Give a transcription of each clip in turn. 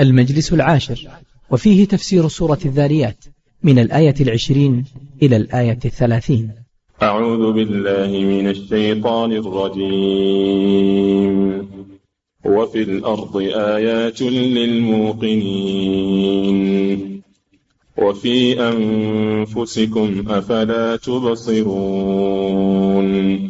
المجلس العاشر وفيه تفسير سورة الذاريات من الآية العشرين إلى الآية الثلاثين. أعوذ بالله من الشيطان الرجيم. وفي الأرض آيات للموقنين. وفي أنفسكم أفلا تبصرون.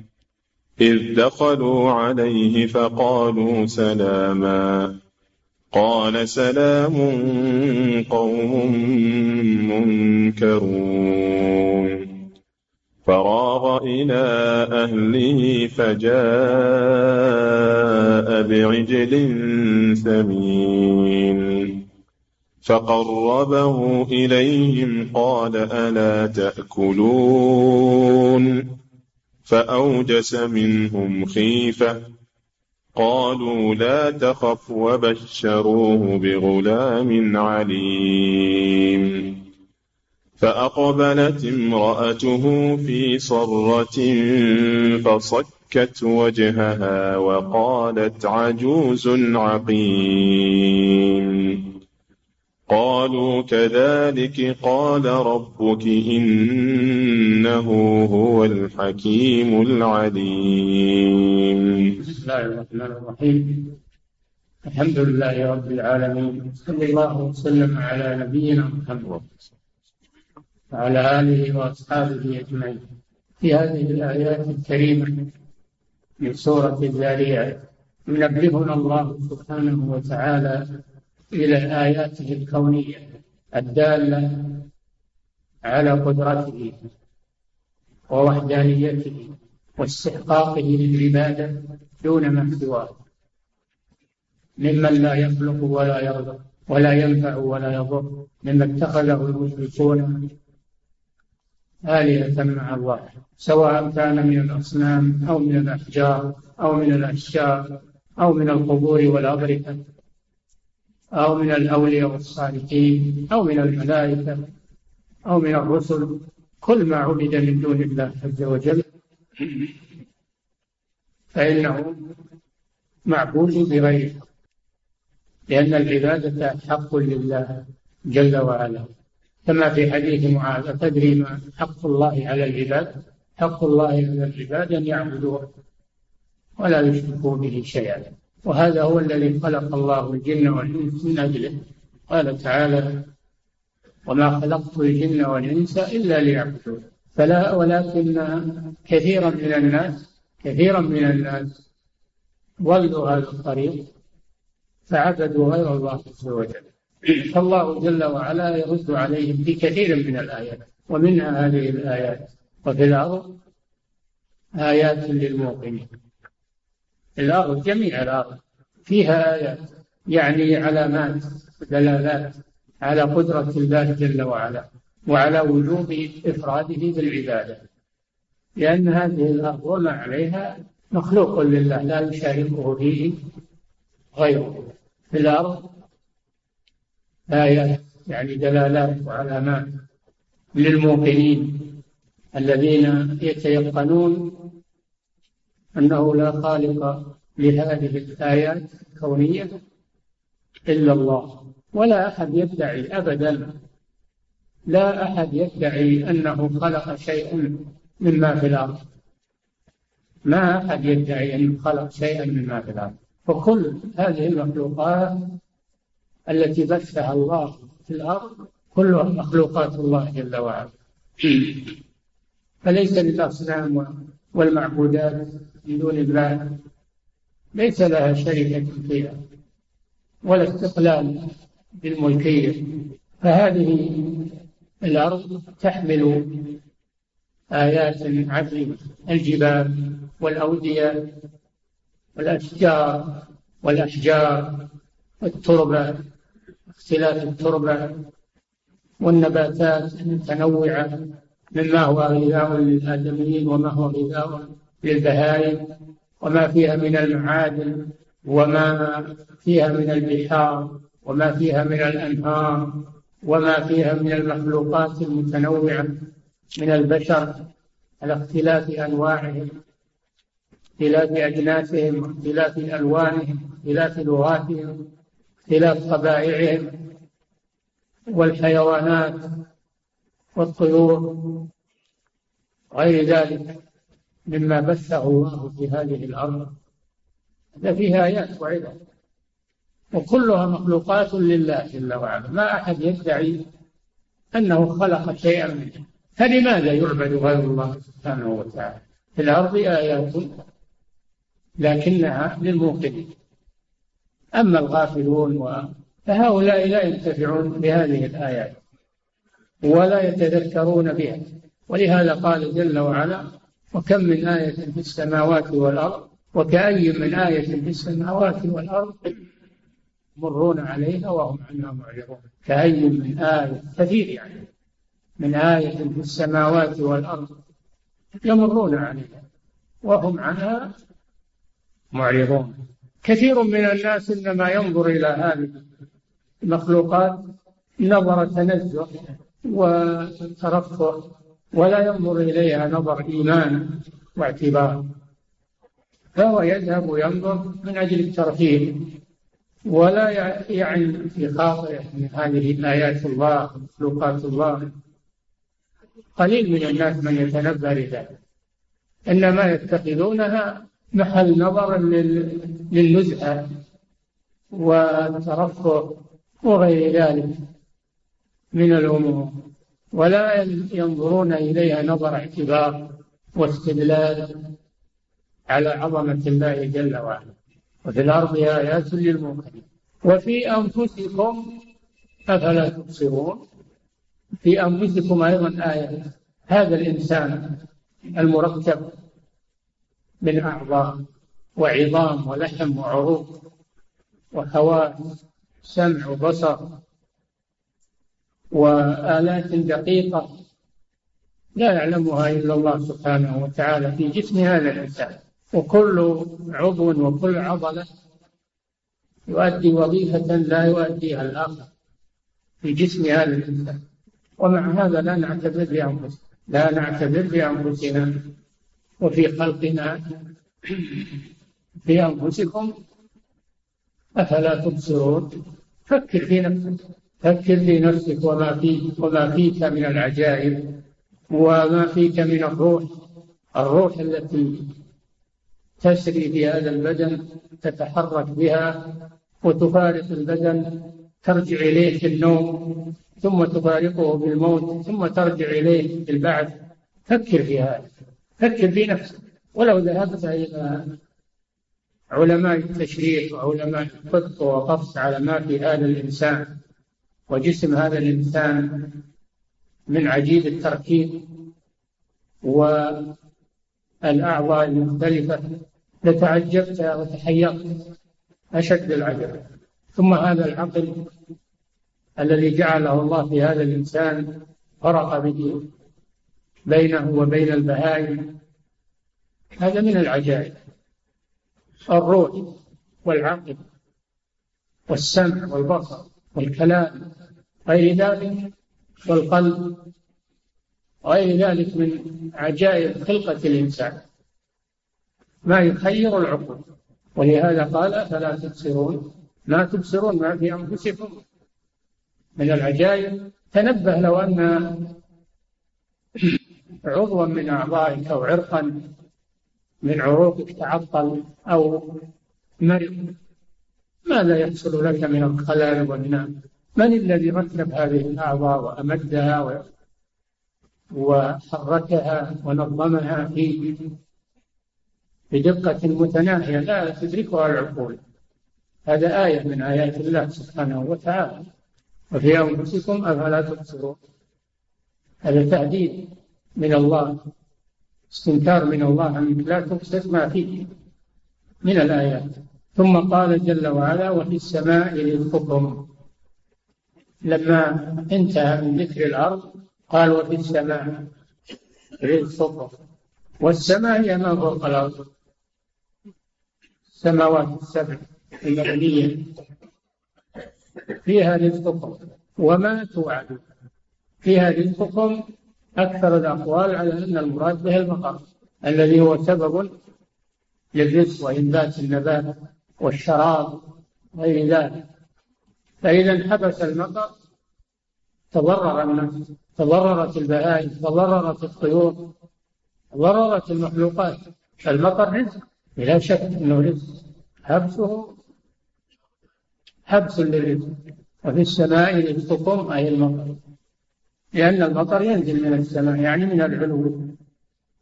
إذ دخلوا عليه فقالوا سلاما. قال سلام قوم منكرون. فراغ إلى أهله فجاء بعجل سمين فقربه إليهم قال ألا تأكلون؟ فأوجس منهم خيفة. قالوا لا تخف وبشروه بغلام عليم. فأقبلت امرأته في صرة فصكت وجهها وقالت عجوز عقيم. قالوا كذلك قال ربك إنه هو الحكيم العليم. بسم الله الرحمن الرحيم. الحمد لله رب العالمين. صلى الله وسلم على نبينا محمد وعلى آله وأصحابه أجمعين. في هذه الآيات الكريمة من سورة الذاريات ينبهنا الله سبحانه وتعالى إلى آياته الكونية الدالة على قدرته ووحدانيته واستحقاقه للعبادة دون ما سواه. ممن لا يخلق ولا يرزق ولا ينفع ولا يضر مما اتخذه المشركون آلهة مع الله سواء كان من الأصنام أو من الأحجار أو من الأشجار أو من القبور والأضرحة أو من الأولياء والصالحين أو من الملائكة أو من الرسل كل ما عبد من دون الله عز وجل فإنه معبود بغيره لأن العبادة حق لله جل وعلا. كما في حديث معاذ أتدري ما حق الله على العباد؟ حق الله على العباد أن يعبدوه ولا يشركوا به شيئا. وهذا هو الذي خلق الله الجن والإنس من أجله. قال تعالى وما خلقت الجن والإنس إلا ليعبدون. فلا ولكن كثيرا من الناس كثيرا من الناس ضلوا هذا الطريق فعبدوا غير الله عز وجل. فالله جل وعلا يرد عليهم في كثير من الآيات ومنها هذه الآيات وفي الأرض آيات للموقنين الأرض جميع الأرض. فيها يعني علامات دلالات على قدرة الله جل وعلا وعلى وجوب إفراده بالعبادة. لأن هذه الأرض وما عليها مخلوق لله لا يشاركه فيه غيره. في الأرض آيات يعني دلالات وعلامات للموقنين الذين يتيقنون أنه لا خالق لهذه الآيات الكونية إلا الله ولا أحد يدعي أبدا. لا أحد يدعي أنه خلق شيئا مما في الأرض. ما أحد يدعي أنه خلق شيئا مما في الأرض. فكل هذه المخلوقات التي بثها الله في الأرض كلها مخلوقات الله جل وعلا. فليس للأصنام والمعبودات من دون الله ليس لها شركة فيها ولا استقلال بالملكية. فهذه الأرض تحمل آيات عظيمة الجبال والأودية والأشجار والأشجار والتربة اختلاف التربة والنباتات المتنوعة مما هو غذاء للآدميين وما هو غذاء للبهائم وما فيها من المعادن وما فيها من البحار وما فيها من الأنهار وما فيها من المخلوقات المتنوعة من البشر على اختلاف أنواعهم اختلاف أجناسهم اختلاف ألوانهم اختلاف لغاتهم اختلاف طبائعهم والحيوانات والطيور غير ذلك. مما بثه الله في هذه الأرض. هذا فيها آيات وعظة. وكلها مخلوقات لله جل وعلا. ما أحد يدعي أنه خلق شيئا منه. فلماذا يعبد غير الله سبحانه وتعالى؟ في الأرض آيات لكنها للموقنين. أما الغافلون و... فهؤلاء لا ينتفعون بهذه الآيات ولا يتذكرون بها. ولهذا قال جل وعلا وكم من آية في السماوات والأرض؟ وكأي من آية في السماوات والأرض يمرون عليها وهم عنها معرضون. كأي من آية كثير يعني. من آية في السماوات والأرض يمرون عليها وهم عنها معرضون. كثير من الناس إنما ينظر إلى هذه المخلوقات نظر تنزه وترفه ولا ينظر إليها نظر إيمان واعتبار. فهو يذهب وينظر من أجل الترفيه ولا يعني في خاطره من هذه آيات الله ومخلوقات الله. قليل من الناس من يتنبه لذلك إنما يتخذونها محل نظر للنزهة والترفه وغير ذلك من الأمور. ولا ينظرون إليها نظر اعتبار واستدلال على عظمة الله جل وعلا. وفي الأرض آيات للمؤمنين. وفي أنفسكم أفلا تبصرون؟ في أنفسكم أيضا آية. هذا الإنسان المركب من أعضاء وعظام ولحم وعروق وحواس سمع وبصر وآلات دقيقة لا يعلمها إلا الله سبحانه وتعالى في جسم هذا الإنسان. وكل عضو وكل عضلة يؤدي وظيفة لا يؤديها الآخر في جسم هذا الإنسان. ومع هذا لا نعتبر بأنفسنا لا نعتبر بأنفسنا وفي خلقنا. في أنفسكم أفلا تبصرون؟ فكر في نفسك. فكر في نفسك وما فيك وما فيك من العجائب وما فيك من الروح. الروح التي تسري في هذا البدن تتحرك بها وتفارق البدن ترجع إليه في النوم ثم تفارقه بالموت ثم ترجع إليه في البعث. فكر في هذا. فكر في نفسك. ولو ذهبت إلى علماء التشريح وعلماء الطب ووقفت على ما في هذا الإنسان وجسم هذا الإنسان من عجيب التركيب والأعضاء المختلفة. لتعجبت وتحيرت أشد العجب. ثم هذا العقل الذي جعله الله في هذا الإنسان فرق به بينه وبين البهائم. هذا من العجائب. الروح والعقل والسمع والبصر والكلام غير ذلك والقلب غير ذلك من عجائب خلقة الإنسان. ما يخير العقول. ولهذا قال فلا تبصرون؟ ما تبصرون ما في أنفسكم. من العجائب. تنبه لو أن عضوا من أعضائك أو عرقا من عروقك تعطل أو مرض ماذا يحصل لك من الخلل والنام من الذي رتب هذه الأعضاء وأمدها وحركها ونظمها في بدقة متناهية لا تدركها العقول. هذا آية من آيات الله سبحانه وتعالى. وفي أنفسكم أفلا تبصرون. هذا تهديد من الله استنكار من الله أنك لا تبصر ما فيك من الآيات. ثم قال جل وعلا وفي السماء رزقكم. لما انتهى من ذكر الأرض قال وفي السماء رزقكم والسماء هي ما فوق الأرض. السماوات السبع المبنية فيها رزقكم وما توعدون. فيها رزقكم أكثر الأقوال على أن المراد به المطر الذي هو سبب للرزق وإنبات النبات والشراب غير ذلك. فإذا انحبس المطر تضرر الناس تضررت البهائم تضررت الطيور تضررت المخلوقات. المطر رزق بلا شك إنه رزق. حبسه حبس للرزق. وفي السماء رزقكم أي المطر. لأن المطر ينزل من السماء يعني من العلو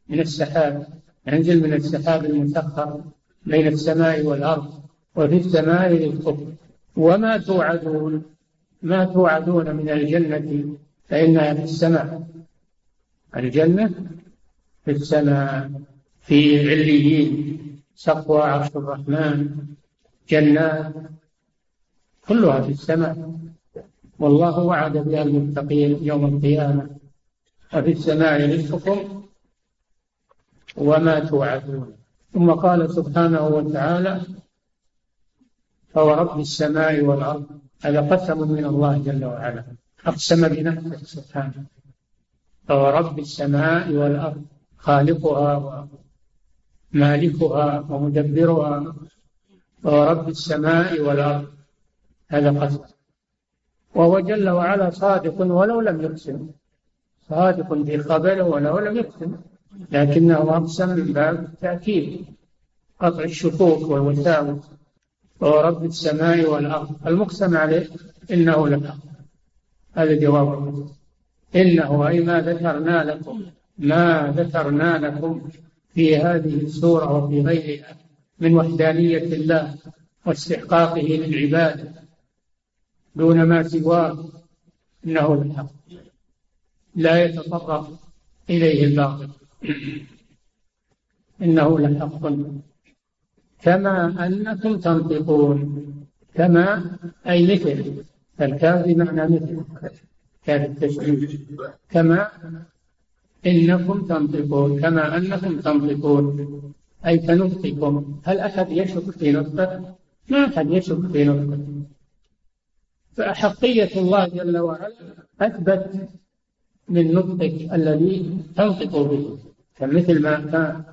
من السحاب. ينزل من السحاب المسخر بين السماء والأرض. وفي السماء رزقكم. وما توعدون ما توعدون من الجنة فإنها في السماء. الجنة في السماء في عليين سقوى عرش الرحمن جنات كلها في السماء. والله وعد بها المتقين يوم القيامة. وفي السماء رزقكم وما توعدون. ثم قال سبحانه وتعالى فورب السماء والأرض هذا قسم من الله جل وعلا. أقسم بنفسه سبحانه. فورب السماء والأرض خالقها ومالكها ومدبرها. فورب السماء والأرض هذا قسم. وهو جل وعلا صادق ولو لم يقسم. صادق في خبره ولو لم يقسم. لكنه أقسم من باب التأكيد قطع الشكوك والوساوس. ورب السماء والأرض. المقسم عليه إنه لحق هذا جواب إنه أي ما ذكرنا لكم ما ذكرنا لكم في هذه السورة وفي غيرها من وحدانية الله واستحقاقه للعباد دون ما سواه إنه الحق لا يتطرق إليه الباطل. إنه لحق. كما أنكم تنطقون. كما أي مثل الكاف بمعنى مثل كاف التشبيه كما إنكم تنطقون كما أنكم تنطقون. أي كنطقكم هل أحد يشك في نطقه؟ ما أحد يشك في نطقه. فأحقية الله جل وعلا أثبت من نطقك الذي تنطق به. كمثل ما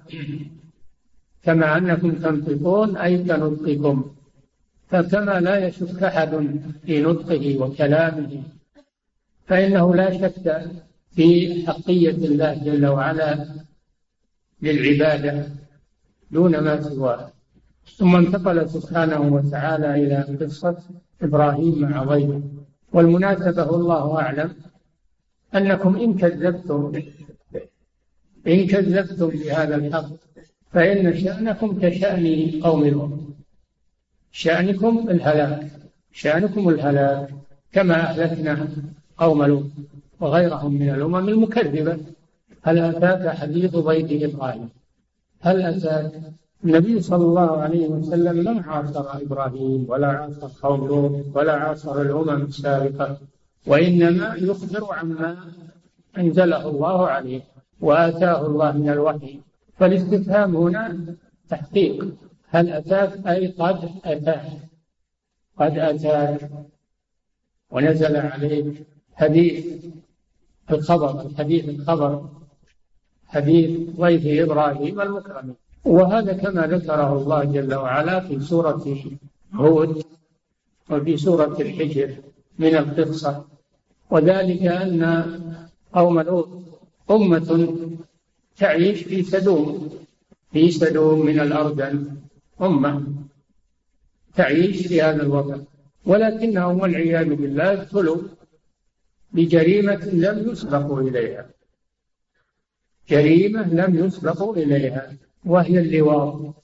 كما أنكم تنطقون أي كنطقكم فكما لا يشك أحد في نطقه وكلامه فإنه لا شك في حقية الله جل وعلا للعبادة دون ما سواه. ثم انتقل سبحانه وتعالى إلى قصة إبراهيم مع ضيفه والمناسبة والله أعلم أنكم إن كذبتم إن كذبتم بهذا الحق فإن شأنكم كشأن قوم لوط. شأنكم الهلاك شأنكم الهلاك كما أهلكنا قوم لوط وغيرهم من الأمم المكذبة. هل أتاك حديث ضيف إبراهيم؟ هل أتاك؟ النبي صلى الله عليه وسلم لم عاصر إبراهيم ولا عاصر قوم لوط ولا عاصر الأمم السابقة وإنما يخبر عما أنزله الله عليه وآتاه الله من الوحي. فالاستفهام هنا تحقيق. هل أتاك؟ أي قد أتاك. قد أتاك. ونزل عليك حديث الخبر الحديث الخبر. حديث ضيف إبراهيم المكرم وهذا كما ذكره الله جل وعلا في سورة هود وفي سورة الحجر من القصة. وذلك أن قوم لوط أمة تعيش في سدوم في سدوم من الأردن أمة تعيش في هذا الوضع ولكنهم والعياذ بالله ابتلوا بجريمة لم يسبقوا إليها. جريمة لم يسبقوا إليها. وهي اللواط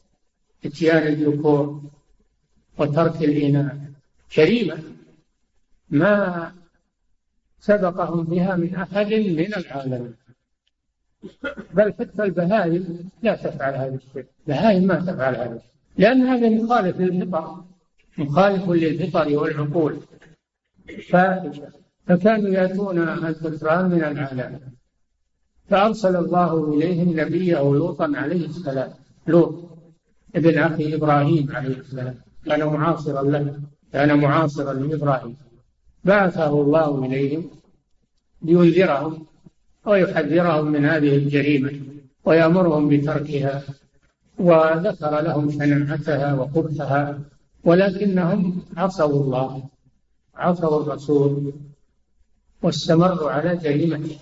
اتيان الذكور وترك الإناث جريمة ما سبقهم بها من أحد من العالمين. بل حتى البهائم لا تفعل هذا الشيء. البهائم ما تفعل هذا الشيء. لأن هذا مخالف للفطر مخالف للفطر والعقول. فكانوا يأتون الذكران من العالم فأرسل الله إليهم نبيه لوطا عليه السلام. لوط ابن أخي إبراهيم عليه السلام. كان معاصرا له كان معاصرا لإبراهيم. بعثه الله إليهم لينذرهم. ويحذرهم من هذه الجريمة ويأمرهم بتركها وذكر لهم شناعتها وقبحها ولكنهم عصوا الله عصوا الرسول واستمروا على جريمتهم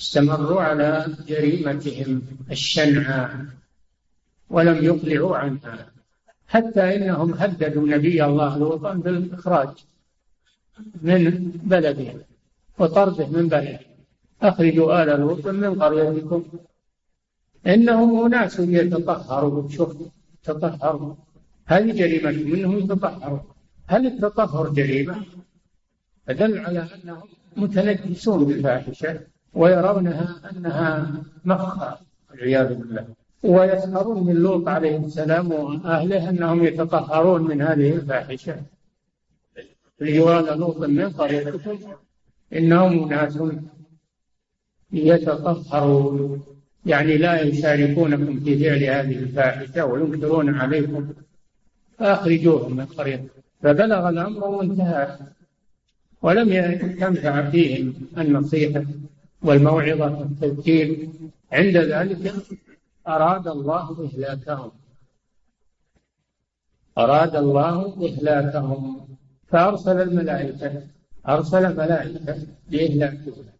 استمروا على جريمتهم الشنعاء ولم يقلعوا عنها حتى إنهم هددوا نبي الله لوطا بالإخراج من بلده وطرده من بلده. أخرجوا آل لوط من قريتكم. إنهم أناس يتطهرون. شوف تطهروا هذه جريمة منهم يتطهرون هل التطهر جريمة؟ فدل على أنهم متلبسون بالفاحشة ويرونها أنها مفخر والعياذ بالله. ويسخرون من لوط عليه السلام وأهله أنهم يتطهرون من هذه الفاحشة. رجوان لوط من قريتكم. إنهم أناس يتطهرون. يعني لا يشاركونكم في فعل هذه الفاحشة وينكرون عليكم. فأخرجوهم من قريتكم فبلغ الأمر وانتهى. ولم تنفع فيهم النصيحة والموعظة والتذكير عند ذلك أراد الله إهلاكهم. أراد الله إهلاكهم. فأرسل الملائكة. أرسل ملائكة لإهلاكهم.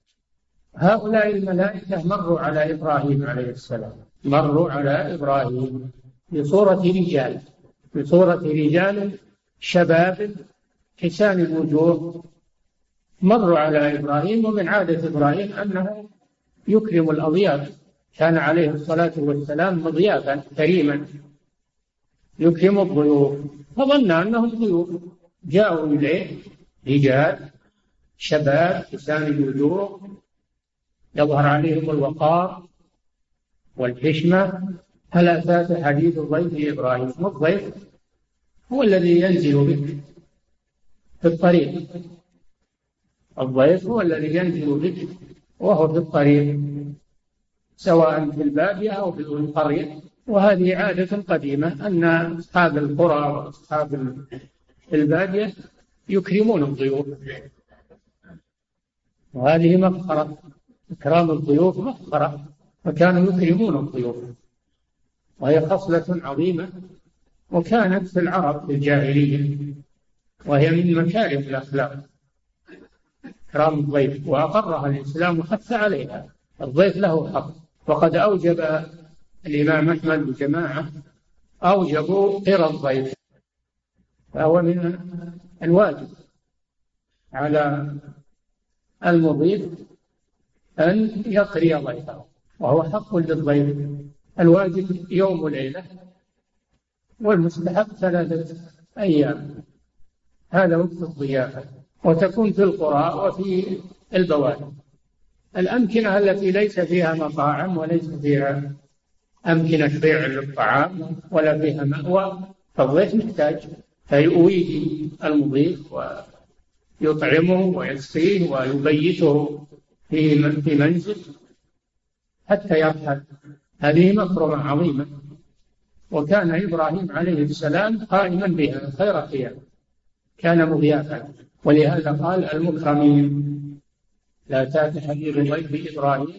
هؤلاء الملائكة مروا على إبراهيم عليه السلام. مروا على إبراهيم بصورة رجال. بصورة رجال شباب حسان الوجوه مروا على إبراهيم ومن عادة إبراهيم أنه يكرم الأضياف. كان عليه الصلاة والسلام مضيافا كريما. يكرم الضيوف. فظن أنهم ضيوف. جاءوا إليه رجال شباب حسان الوجوه يظهر عليهم الوقار والحشمة هل أتاك حديث الضيف إبراهيم. الضيف؟ هو الذي ينزل بك في الطريق. الضيف هو الذي ينزل بك وهو في الطريق سواء في البادية أو في القرية. وهذه عادة قديمة أن أصحاب القرى وأصحاب البادية يكرمون الضيوف. وهذه مفخرة إكرام الضيوف مفخرة فكانوا يكرمون الضيوف. وهي خصلة عظيمة وكانت في العرب في الجاهلية وهي من مكارم الأخلاق. إكرام الضيف وأقرها الإسلام وحث عليها. الضيف له حق وقد أوجب الإمام أحمد وجماعة أوجبوا قرى الضيف. فهو من الواجب على المضيف أن يقري ضيفه وهو حق للضيف. الواجب يوم وليلة والمستحب ثلاثة أيام. هذا وقت الضيافة وتكون في القرى وفي البوادي الأمكنة التي ليس فيها مطاعم وليس فيها أمكنة بيع للطعام ولا فيها مأوى فالضيف محتاج فيؤويه المضيف ويطعمه ويسقيه ويبيته. في في منزل حتى يرحل. هذه مكرمة عظيمة. وكان إبراهيم عليه السلام قائما بها خير قيام كان مضيافا. ولهذا قال المكرمين. لا تأت حديث ضيف إبراهيم.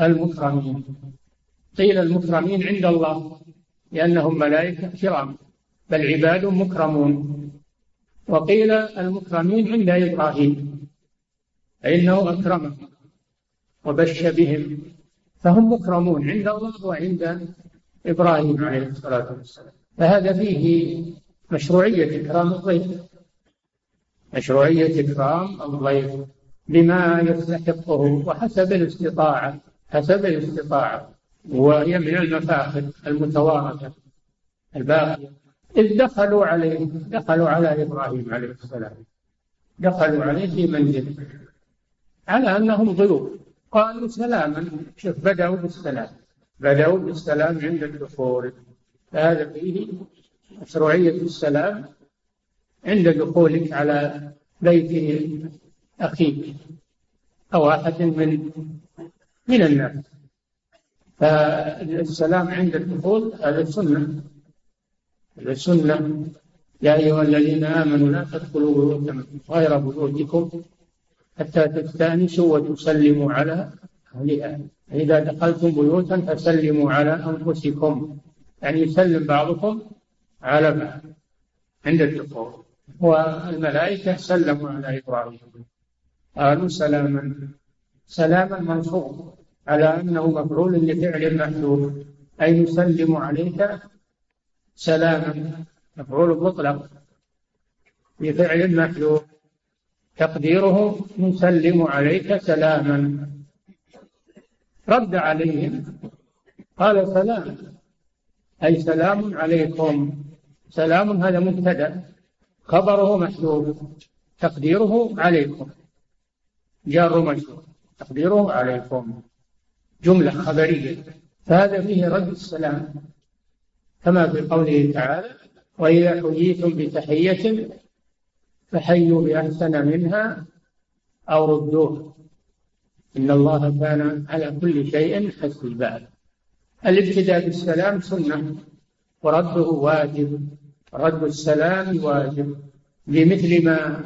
المكرمين. قيل المكرمين عند الله لأنهم ملائكة كرام بل عباد مكرمون. وقيل المكرمين عند إبراهيم. فإنه أكرمهم وبش بهم فهم مكرمون عند الله وعند إبراهيم عليه الصلاة والسلام. فهذا فيه مشروعية إكرام الضيف. مشروعية إكرام الضيف بما يستحقه وحسب الاستطاعة حسب الاستطاعة وهي من المفاخر المتوارثة الباقية. إذ دخلوا عليه دخلوا على إبراهيم عليه السلام. دخلوا عليه في منزله على أنهم ضيوف. قالوا سلاما. شوف بدأوا بالسلام. بدأوا بالسلام عند الدخول. هذا فيه مشروعية السلام عند دخولك على بيت أخيك أو أحد من من الناس. فالسلام عند الدخول هذا سنة. هذا سنة. يا أيها الذين آمنوا لا تدخلوا بيوتا غير بيوتكم. حتى تستأنسوا وتسلموا على أهلها إذا دخلتم بيوتا فسلموا على أنفسكم. يعني يسلم بعضكم على بعض عند الدخول. والملائكة سلموا على إبراهيم. قالوا سلاما. سلاما منصوب على أنه مفعول لفعل محذوف. أي نسلم عليك سلاما. مفعول مطلق لفعل محذوف. تقديره نسلم عليك سلاما. رد عليهم قال سلام. أي سلام عليكم. سلام هذا مبتدأ. خبره محذوف تقديره عليكم. جار مجرور تقديره عليكم. جملة خبرية. فهذا فيه رد السلام. كما في قوله تعالى وإذا حييتم بتحية فحيوا بأحسن منها أو ردوه. إن الله كان على كل شيء حسيبا. الابتداء بالسلام سنة ورده واجب رد السلام واجب. بمثل ما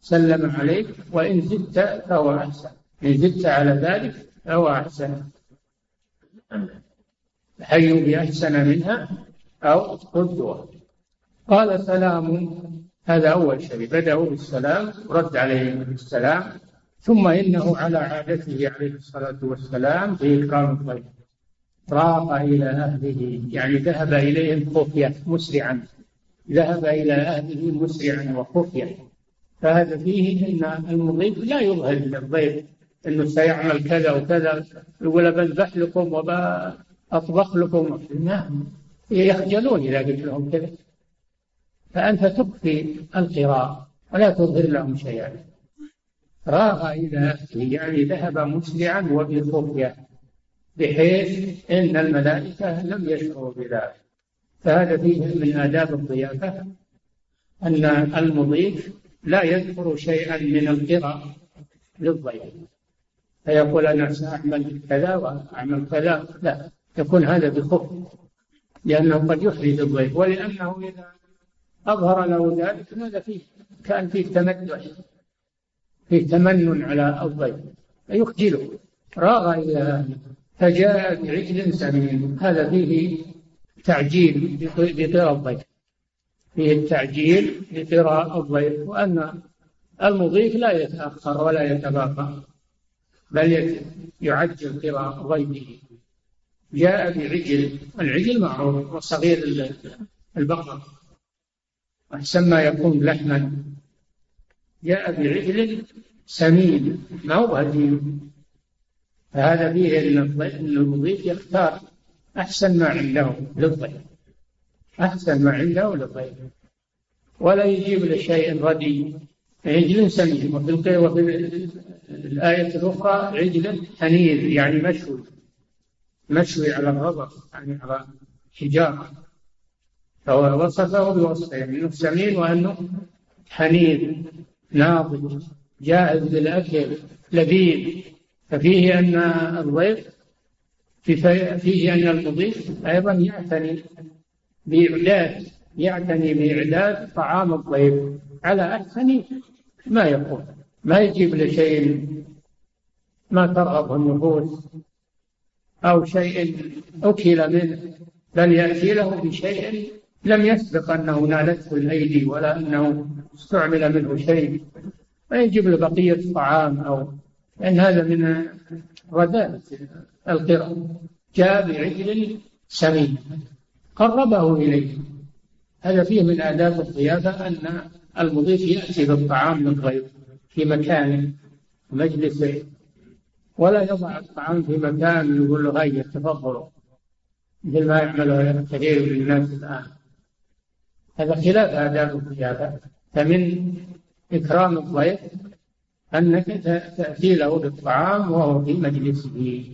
سلم عليك وإن زدت فهو أحسن. إن زدت على ذلك فهو أحسن. حيوا بأحسن منها أو ردوها قال سلام هذا أول شيء. بدأوا بالسلام رد عليهم بالسلام ثم إنه على عادته عليه الصلاة والسلام في إكرام الضيف راق إلى أهله يعني ذهب إليهم خفية مسرعا. ذهب إلى أهله مسرعا وخفية. فهذا فيه أن المضيف لا يظهر للضيف أنه سيعمل كذا وكذا يقول بذبح لكم وبأطبخ لكم. نعم يخجلون إذا قلت لهم كذا. فأنت تخفي القراءة ولا تظهر لهم شيئا. راغ إلى يعني ذهب مسرعا وبخفية بحيث إن الملائكة لم يشعروا بذلك. فهذا فيه من آداب الضيافة أن المضيف لا يذكر شيئا من القراءة للضيف فيقول أنا سأعمل كذا وأعمل كذا. لا يكون هذا بخف لأنه قد يحرج الضيف. ولأنه إذا أظهر له ذلك. ماذا فيه؟ كأن فيه تمدح فيه تمن على الضيف فيخجله راغ إلى فجاء بعجل سمين. هذا فيه تعجيل بقراء الضيف. فيه التعجيل بقراء الضيف. وأن المضيف لا يتأخر ولا يتباطأ بل يعجل قراء ضيفه. جاء بعجل. العجل معروف وصغير البقر. أحسن ما يكون لحما. جاء بعجل سمين ما هو هديم؟ فهذا فيه أن المضيف يختار أحسن ما عنده للضيف. أحسن ما عنده للضيف. ولا يجيب لشيء ردي. عجل سمين. وفي وفي الآية الأخرى عجل حنيذ يعني مشوي. مشوي على الربر يعني على حجارة. وصفه بوصفين يعني إنه سمين وأنه حنيذ ناضج جاهز للأكل لذيذ. ففيه أن الضيف فيه أن المضيف أيضا يعتني بإعداد يعتني بإعداد طعام الضيف على أحسن ما يكون ما يجيب لشيء ما ترغبه النفوس أو شيء أكل منه بل يأتي له بشيء لم يسبق أنه نالته الأيدي ولا أنه استعمل منه شيء. فيجب له بقية الطعام أو لأن هذا من رذالة القرى جاء بعجل سمين. قربه إليه. هذا فيه من آداب الضيافة أن المضيف يأتي بالطعام للضيف في مكانه مجلسه. ولا يضع الطعام في مكان يقول له هيا تفضلوا مثل ما يعمله كثير من الناس الآن. هذا خلاف آداب الضيافة فمن إكرام الضيف أنك تأتي له بالطعام وهو في مجلسه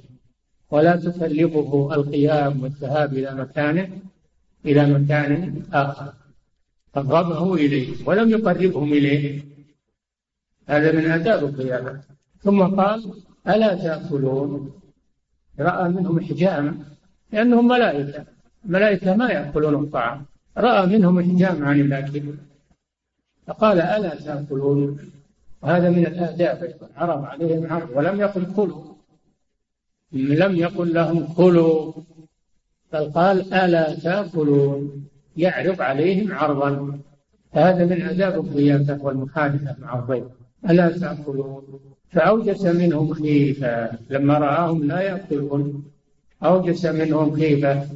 ولا تسلبه القيام والذهاب إلى مكانه إلى مكان آخر. قربه إليه ولم يقربهم إليه. هذا من آداب الضيافة ثم قال ألا تأكلون؟ رأى منهم حجامة لأنهم ملائكة. الملائكة ما يأكلون الطعام. رأى منهم إحجام عن الأكل فقال ألا تأكلون؟ وهذا من الآداب عرض عليهم عرض ولم يقل كلوا. لم يقل لهم كلوا. بل قال ألا تأكلون؟ يعرض عليهم عرضا. هذا من آداب الضيافة والمخالفة مع الضيف. ألا تأكلون؟ فأوجس منهم خيفة. لما رآهم لا يأكلون أوجس منهم خيفة.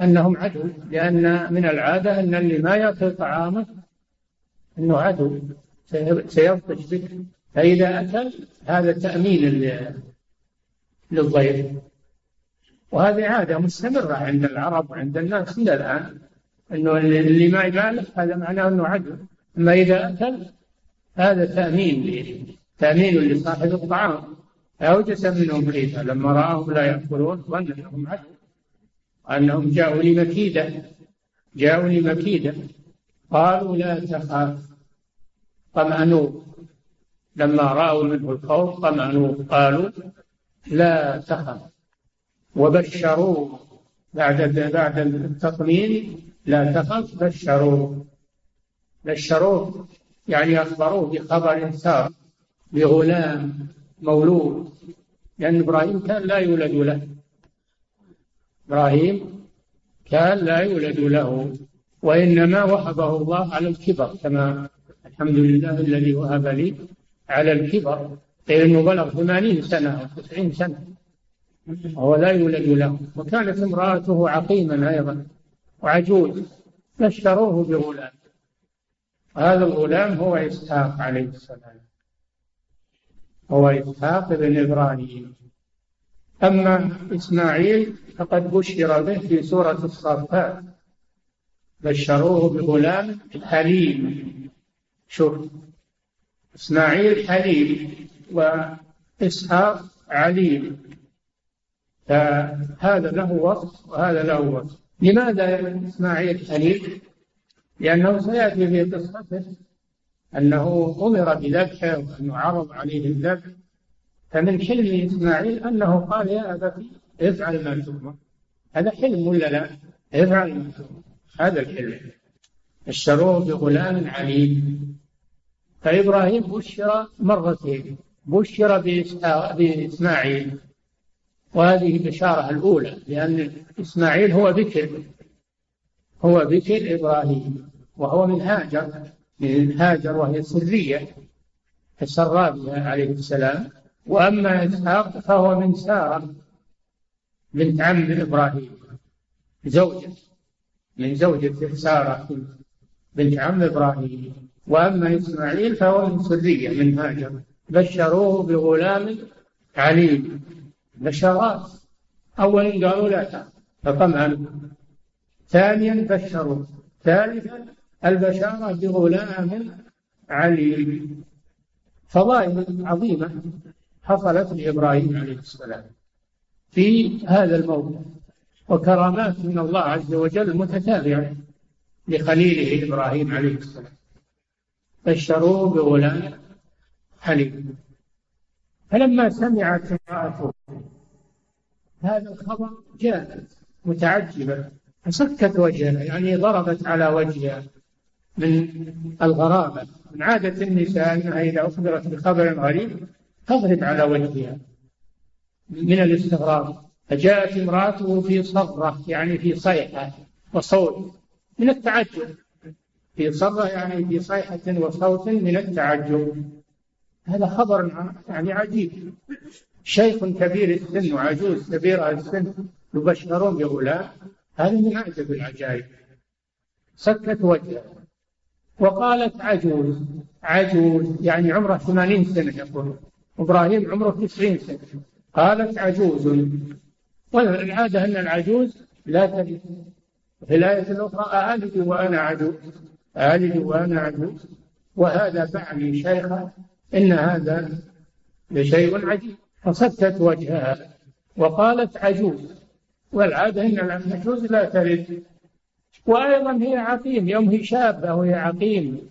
أنهم عدو لأن من العادة أن اللي ما يأكل طعامه أنه عدو. سيبطش به. فإذا أكل هذا تأمين للضيف. وهذه عادة مستمرة عند العرب وعند الناس إلى الآن أنه اللي ما يبالغ هذا معناه أنه عدو. أما إذا أكل هذا تأمين تأمين لصاحب الطعام. أوجس منهم خيفة لما رآهم لا يأكلون ظن أنهم عدو. أنهم جاءوا لمكيدة جاءوا لمكيدة قالوا لا تخاف طمأنوا. لما رأوا منه الخوف طمأنوا قالوا لا تخف وبشروه بعد بعد التطمين لا تخف بشروه بشروه يعني أخبروه بخبر سار بغلام مولود. لأن إبراهيم كان لا يولد له. إبراهيم كان لا يولد له وإنما وهبه الله على الكبر كما الحمد لله الذي وهب لي على الكبر غير أنه بلغ ثمانين سنة أو تسعين سنة وهو لا يولد له. وكانت امرأته عقيما أيضا وعجوز بشروه بغلام. هذا الغلام هو إسحاق عليه السلام. هو إسحاق بن إبراهيم. أما إسماعيل فقد بشر به في سورة الصافات بشروه بغلام حليم. شوف إسماعيل حليم وإسحاق عليم. فهذا له وصف وهذا له وصف. لماذا إسماعيل حليم؟ لأنه سيأتي في قصته أنه أمر بذبحه وأنه عرض عليه الذبح. فمن حلم إسماعيل أنه قال يا أبتي افعل ما تؤمر. هذا حلم ولا لا؟ افعل ما تؤمر. هذا الحلم. اشتروه بغلام عليم. فإبراهيم بشر مرتين. بشر بإسماعيل. وهذه البشارة الأولى لأن إسماعيل هو بكر هو بكر إبراهيم وهو من هاجر. من هاجر وهي سرية. تسرى بها عليه السلام. وأما إسحاق فهو من سارة. بنت عم إبراهيم زوجة من زوجة سارة بنت عم إبراهيم وأما إسماعيل فهو من سرية من هاجر. بشروه بغلام عليم. بشرات. أولا قالوا لا فطمأنوا ثانيا بشروا ثالثا البشارة بغلام عليم. فضائل عظيمة حصلت لإبراهيم عليه السلام. في هذا الموضع وكرامات من الله عز وجل متتابعة لخليله إبراهيم عليه السلام. بشروه بغلام حليم. فلما سمعت امرأته هذا الخبر جاءت متعجبة فسكت وجهها يعني ضربت على وجهها من الغرابة. من عادة النساء أنها إذا أخبرت بخبر غريب تضرب على وجهها. من الاستغراب فجاءت امرأته في صرة يعني في صيحة وصوت من التعجب. في صرة يعني في صيحة وصوت من التعجب. هذا خبر يعني عجيب. شيخ كبير السن وعجوز كبيرة السن يبشرون بغلام. هذا من أعجب العجائب. سكت وجهه. وقالت عجوز. عجوز يعني عمره ثمانين سنة يقول. إبراهيم عمره تسعين سنة. قالت عجوز. والعادة أن العجوز لا تلد في الآية الأخرى ألد وأنا عجوز. ألد وأنا عجوز. وهذا فعلي شيخا إن هذا لشيء عجيب. فسكت وجهها وقالت عجوز. والعادة أن العجوز لا تلد وأيضا هي عقيم يوم هي شابة وهي عقيم.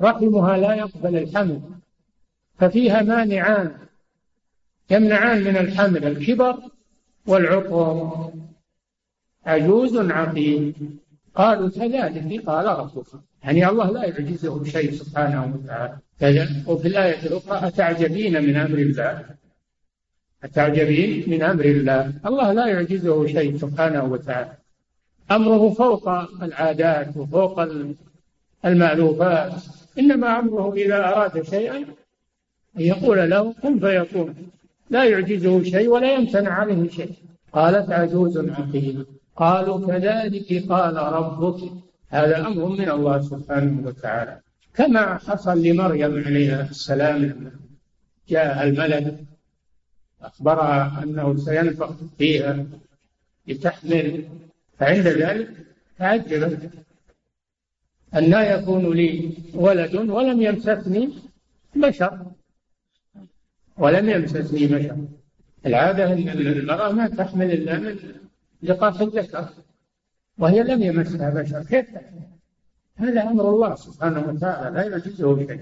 رحمها لا يقبل الحمل ففيها مانعان. يمنعان من الحمل الكبر والعقم عجوز عقيم. قالوا كذلك قال ربك. يعني الله لا يعجزه شيء سبحانه وتعالى. وفي الآية الأخرى أتعجبين من أمر الله؟ أتعجبين من أمر الله؟ الله لا يعجزه شيء سبحانه وتعالى. أمره فوق العادات وفوق المألوفات. إنما أمره إذا أراد شيئا أن يقول له كن فيكون لا يعجزه شيء ولا يمتنع عليه شيء. قالت عجوز عقيم قالوا كذلك قال ربك. هذا أمر من الله سبحانه وتعالى. كما حصل لمريم عليها السلام جاء الملك. أخبرها أنه سينفخ فيها لتحمل. فعند ذلك تعجبت أن لا يكون لي ولد ولم يمسسني بشر. ولم يمسسني بشر العادة أن المرأة ما تحمل إلا من لقاح الذكر وهي لم يمسها بشر. كيف تحمل؟ هذا أمر الله سبحانه وتعالى لا يعجزه شيء.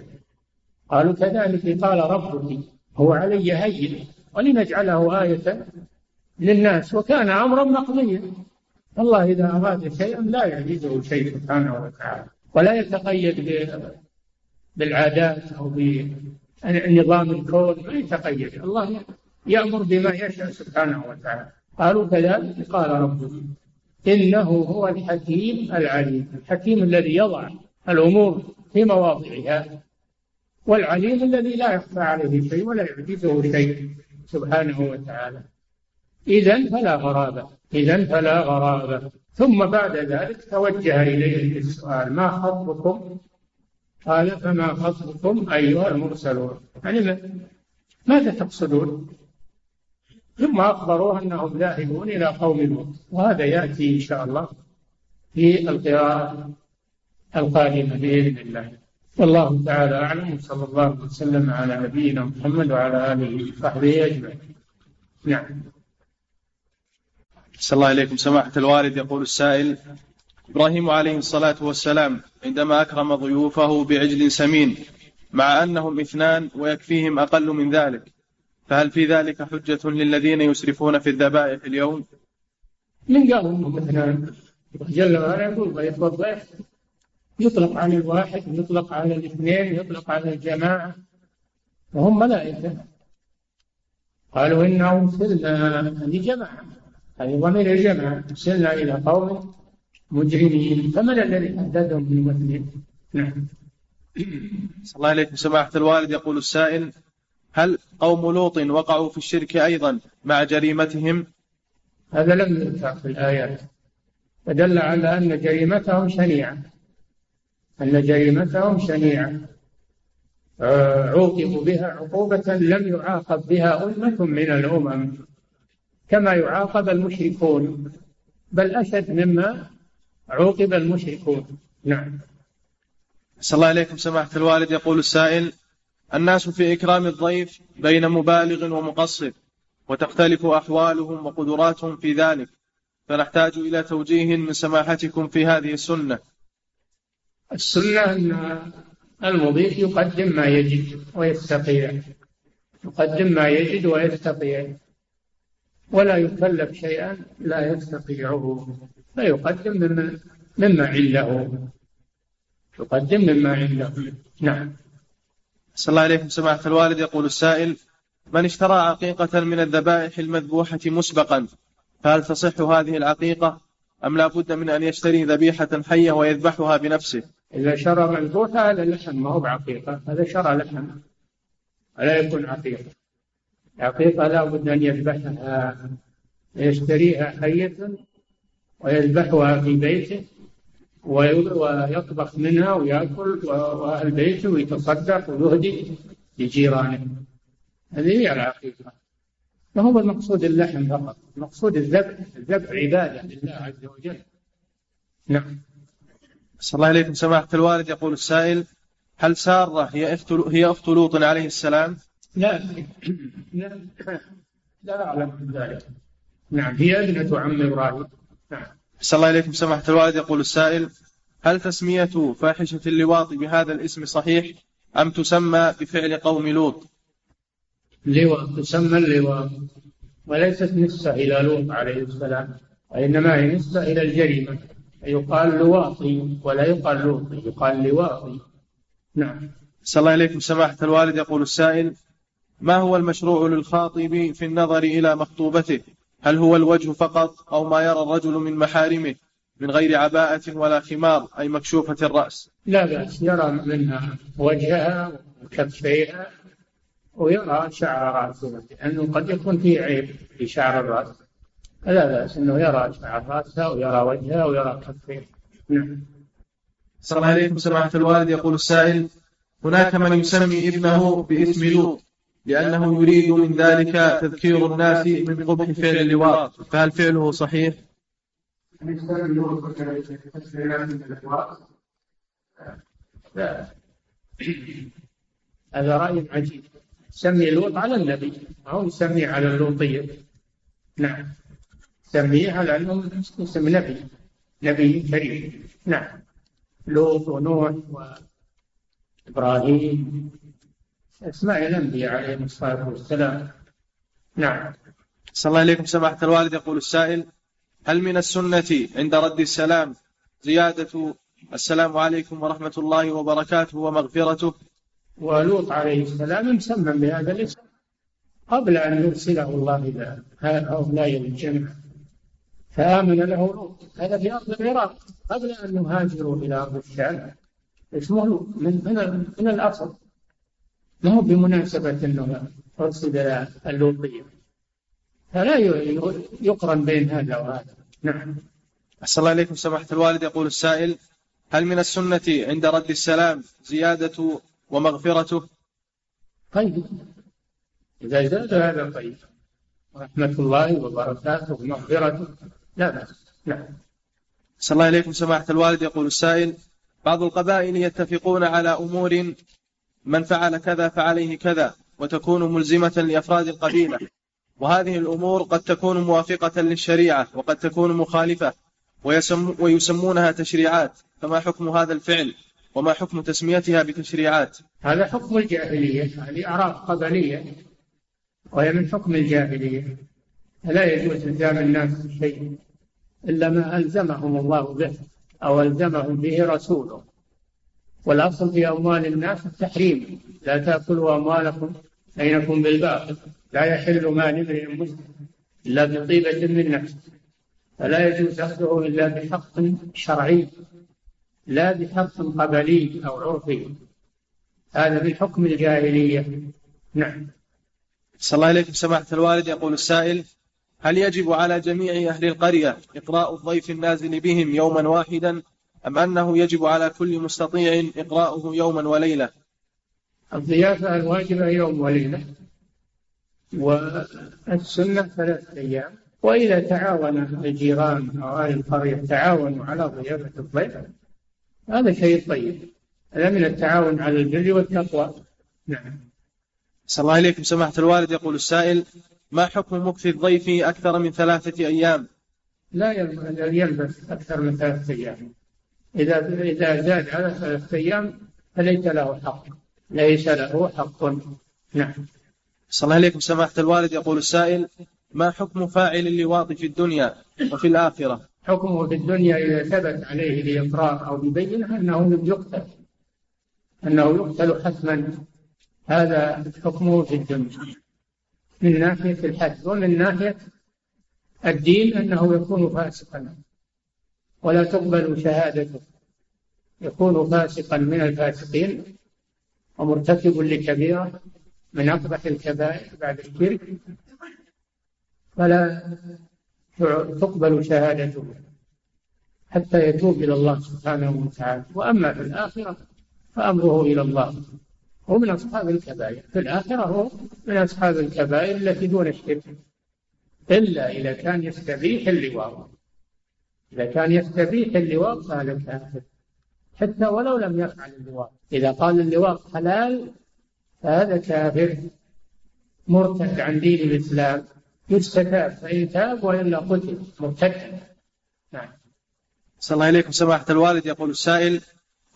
قالوا كذلك قال ربك هو علي هين ولنجعله آية للناس وكان أمرا مقضيا. الله إذا أراد شيئا لا يعجزه شيء سبحانه وتعالى ولا يتقيد بالعادات أو بنظام الكون ما يتقيد الله يأمر بما يشاء سبحانه وتعالى. قالوا كذلك. قال ربك إنه هو الحكيم العليم. الحكيم الذي يضع الأمور في مواضعها والعليم الذي لا يخفى عليه شيء ولا يعجزه شيء سبحانه وتعالى. إذا فلا غرابة. إذا فلا غرابة. ثم بعد ذلك توجه إليه السؤال ما خطبكم قال فما خطبكم أيها المرسلون. يعني ماذا تقصدون؟ ثم أخبروه أنهم ذاهبون إلى قوم لوط. وهذا يأتي إن شاء الله في القراءة القادمة بإذن الله. والله تعالى أعلم. وصلى الله وسلم على نبينا محمد وعلى آله وصحبه أجمعين. نعم. صلى الله عليكم. سماحة الوالد يقول السائل إبراهيم عليه الصلاة والسلام عندما أكرم ضيوفه بعجل سمين مع أنهم اثنان ويكفيهم أقل من ذلك. فهل في ذلك حجة للذين يسرفون في الذبائح اليوم؟ من قال انهم اثنان جل وعلا يقول ضيف والضيف. يطلق على الواحد يطلق على الاثنين يطلق على الجماعة. وهم ملائكة. قالوا إنا أرسلنا لجماعة. هذه ضمير الجماعة أرسلنا إلى قوم. مجرمين. فمن الذي حددهم بالمثلين؟ نعم. صلى الله عليكم. سماحة الوالد يقول السائل هل قوم لوط وقعوا في الشرك أيضا مع جريمتهم؟ هذا لم يذكر في الآيات. فدل على أن جريمتهم شنيعة. أن جريمتهم شنيعة. عوقبوا بها عقوبة لم يعاقب بها أمة من الأمم. كما يعاقب المشركون. بل أشد مما عوقب المشركون. نعم. صلى الله عليكم سماحة الوالد يقول السائل الناس في إكرام الضيف بين مبالغ ومقصر وتختلف أحوالهم وقدراتهم في ذلك فنحتاج إلى توجيه من سماحتكم في هذه السنة. السنة أن المضيف يقدم ما يجد ويستطيع. يقدم ما يجد ويستطيع. ولا يكلف شيئا لا يستطيعه. فيقدم مما, مما عنده. يقدم مما عنده. نعم. صلى الله عليكم سماحة الوالد. يقول السائل من اشترى عقيقة من الذبائح المذبوحة مسبقا فهل تصح هذه العقيقة أم لا بد من أن يشتري ذبيحة حية ويذبحها بنفسه؟ إذا شرى مذبوحة هذا لحم ما هو بعقيقة. هذا شرى لحم. ولا يكون عقيقة. العقيقة لا بد أن يذبحها يشتريها حية ويذبحها في بيته ويطبخ منها ويأكل وأهل بيته ويتصدق ويهدي لجيرانه. هذه هي العقيقة. ما هو المقصود اللحم فقط؟ المقصود الذبح الذبح عبادة لله عز وجل. نعم. صلى الله عليكم. سماحة الوالد يقول السائل هل سارة هي أخت هي أخت لوط عليه السلام؟ لا. لا. لا أعلم ذلك. نعم. هي ابنة عم إبراهيم. نعم صلى الله عليكم سماحة الوالد. يقول السائل هل تسمية فاحشة اللواط بهذا الاسم صحيح أم تسمى بفعل قوم لوط؟ لواط تسمى اللواط. وليست نسبة إلى لوط عليه السلام وإنما هي نسبة إلى الجريمة. يقال لواطي ولا يقال لوطي يقال لواطي. نعم. صلى الله عليكم سماحة الوالد. يقول السائل ما هو المشروع للخاطب في النظر إلى مخطوبته؟ هل هو الوجه فقط أو ما يرى الرجل من محارمه من غير عباءة ولا خمار أي مكشوفة الرأس؟ لا بأس يرى منها وجهها وكفيها ويرى شعر رأسها لأنه قد يكون فيه عيب في شعر الرأس. فلا بأس أنه يرى شعر رأسها ويرى وجهها ويرى كفيها نعم. صلى الله عليكم سماحة الوالد يقول السائل هناك من يسمي ابنه باسم لوط. لأنه يريد من ذلك تذكير الناس من قبح فعل اللواط. فهل فعله صحيح؟ لا هذا رأي عجيب. سمي لوط على النبي أو يسميه على اللوطية. نعم. سميه على أنه اسم نبي. نبي كريم. نعم. لوط ونوح وإبراهيم أسماء الأنبياء عليهم الصلاة والسلام. نعم. صلى الله عليكم سماحة الوالد. يقول السائل هل من السنة عند رد السلام زيادة السلام عليكم ورحمة الله وبركاته ومغفرته؟ ولوط عليه السلام مسمى بهذا الاسم قبل أن يرسله الله إلى هؤلاء الجمع. فآمن له لوط. هذا في أرض العراق قبل أن يهاجروا إلى أرض الشام. اسمه من من, من الأصل. ما هو بمناسبة أنه أرسل إلى اللوطية فلا يقرن بين هذا وهذا. نعم. أحسن الله إليكم سماحة الوالد. يقول السائل هل من السنة عند رد السلام زيادة ومغفرته طيب. إذا زاد هذا طيب. ورحمة الله وبركاته ومغفرته لا بأس. نعم. صلى الله إليكم سماحة الوالد. يقول السائل بعض القبائل يتفقون على أمور من فعل كذا فعليه كذا وتكون ملزمة لأفراد القبيلة. وهذه الأمور قد تكون موافقة للشريعة وقد تكون مخالفة ويسم ويسمونها تشريعات. فما حكم هذا الفعل؟ وما حكم تسميتها بتشريعات؟ هذا حكم الجاهلية هذه أعراف قبلية وهي من حكم الجاهلية. فلا يجوز إلزام الناس بشيء إلا ما ألزمهم الله به أو ألزمهم به رسوله. والأصل في أموال الناس التحريم. لا تأكلوا أموالكم بينكم بالباطل. لا يحل مال امرئ مسلم إلا بطيبة من نفس فلا يجوز أخذه إلا بحق شرعي لا بحق قبلي أو عرفي. هذا من حكم الجاهلية. نعم. صلى الله عليكم سماحة الوالد. يقول السائل هل يجب على جميع أهل القرية إقراء الضيف النازل بهم يوما واحدا أم أنه يجب على كل مستطيع إقراؤه يوما وليلة؟ الضيافة الواجبة يوم وليلة والسنة ثلاثة أيام. وإذا تعاون الجيران أو أهل القرية تعاونوا على ضيافة الضيف هذا شيء طيب. هذا من التعاون على البر والتقوى. نعم. صلى الله عليكم. سماحة الوالد يقول السائل ما حكم مكث الضيف أكثر من ثلاثة أيام؟ لا يلبس أكثر من ثلاثة أيام. إذا إذا زاد على ثلاثة أيام فليس له حق. ليس له حق. نعم. صلى الله عليكم سماحة الوالد. يقول السائل ما حكم فاعل اللواط في الدنيا وفي الآخرة؟ حكمه في الدنيا إذا ثبت عليه بإقرار أو ببينة أنه يقتل. أنه يقتل حتما. هذا حكمه في الدنيا. من ناحية الحد ومن ناحية الدين أنه يكون فاسقا. ولا تقبل شهادته. يكون فاسقا من الفاسقين ومرتكب لكبيرة من أقبح الكبائر بعد الشرك. فلا تقبل شهادته حتى يتوب إلى الله سبحانه وتعالى. وأما في الآخرة فأمره إلى الله. هو من أصحاب الكبائر. في الآخرة هو من أصحاب الكبائر التي دون الشرك. إلا إذا كان يستبيح اللواء إذا كان يستبيح اللواء فهذا كافر. حتى ولو لم يفعل اللواء إذا قال اللواء حلال فهذا كافر. مرتد عن دين الإسلام. يستتاب فإن تاب وإلا قتل. مرتد. نعم. صلى الله إليكم سماحة الوالد. يقول السائل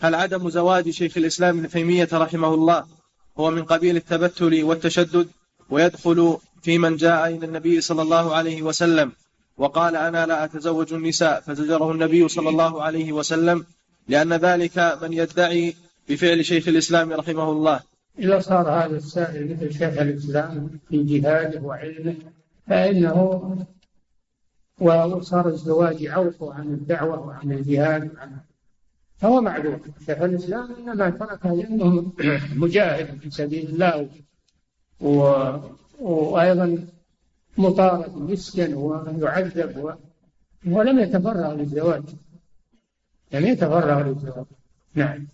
هل عدم زواج شيخ الإسلام ابن تيمية رحمه الله هو من قبيل التبتل والتشدد ويدخل في من جاء إلى النبي صلى الله عليه وسلم وقال أنا لا أتزوج النساء فزجره النبي صلى الله عليه وسلم لأن ذلك من يدعي بفعل شيخ الإسلام رحمه الله. إذا صار هذا السائل مثل شيخ الإسلام في جهاده وعلمه فإنه وصار الزواج عوقه عن الدعوة وعن الجهاد وعن فهو معذور شيخ الإسلام إنما تركه لأنه مجاهد في سبيل الله و... وأيضا مطارد مسكن ويعذب ولم يتفرغ للزواج. لم يتفرغ للزواج. نعم.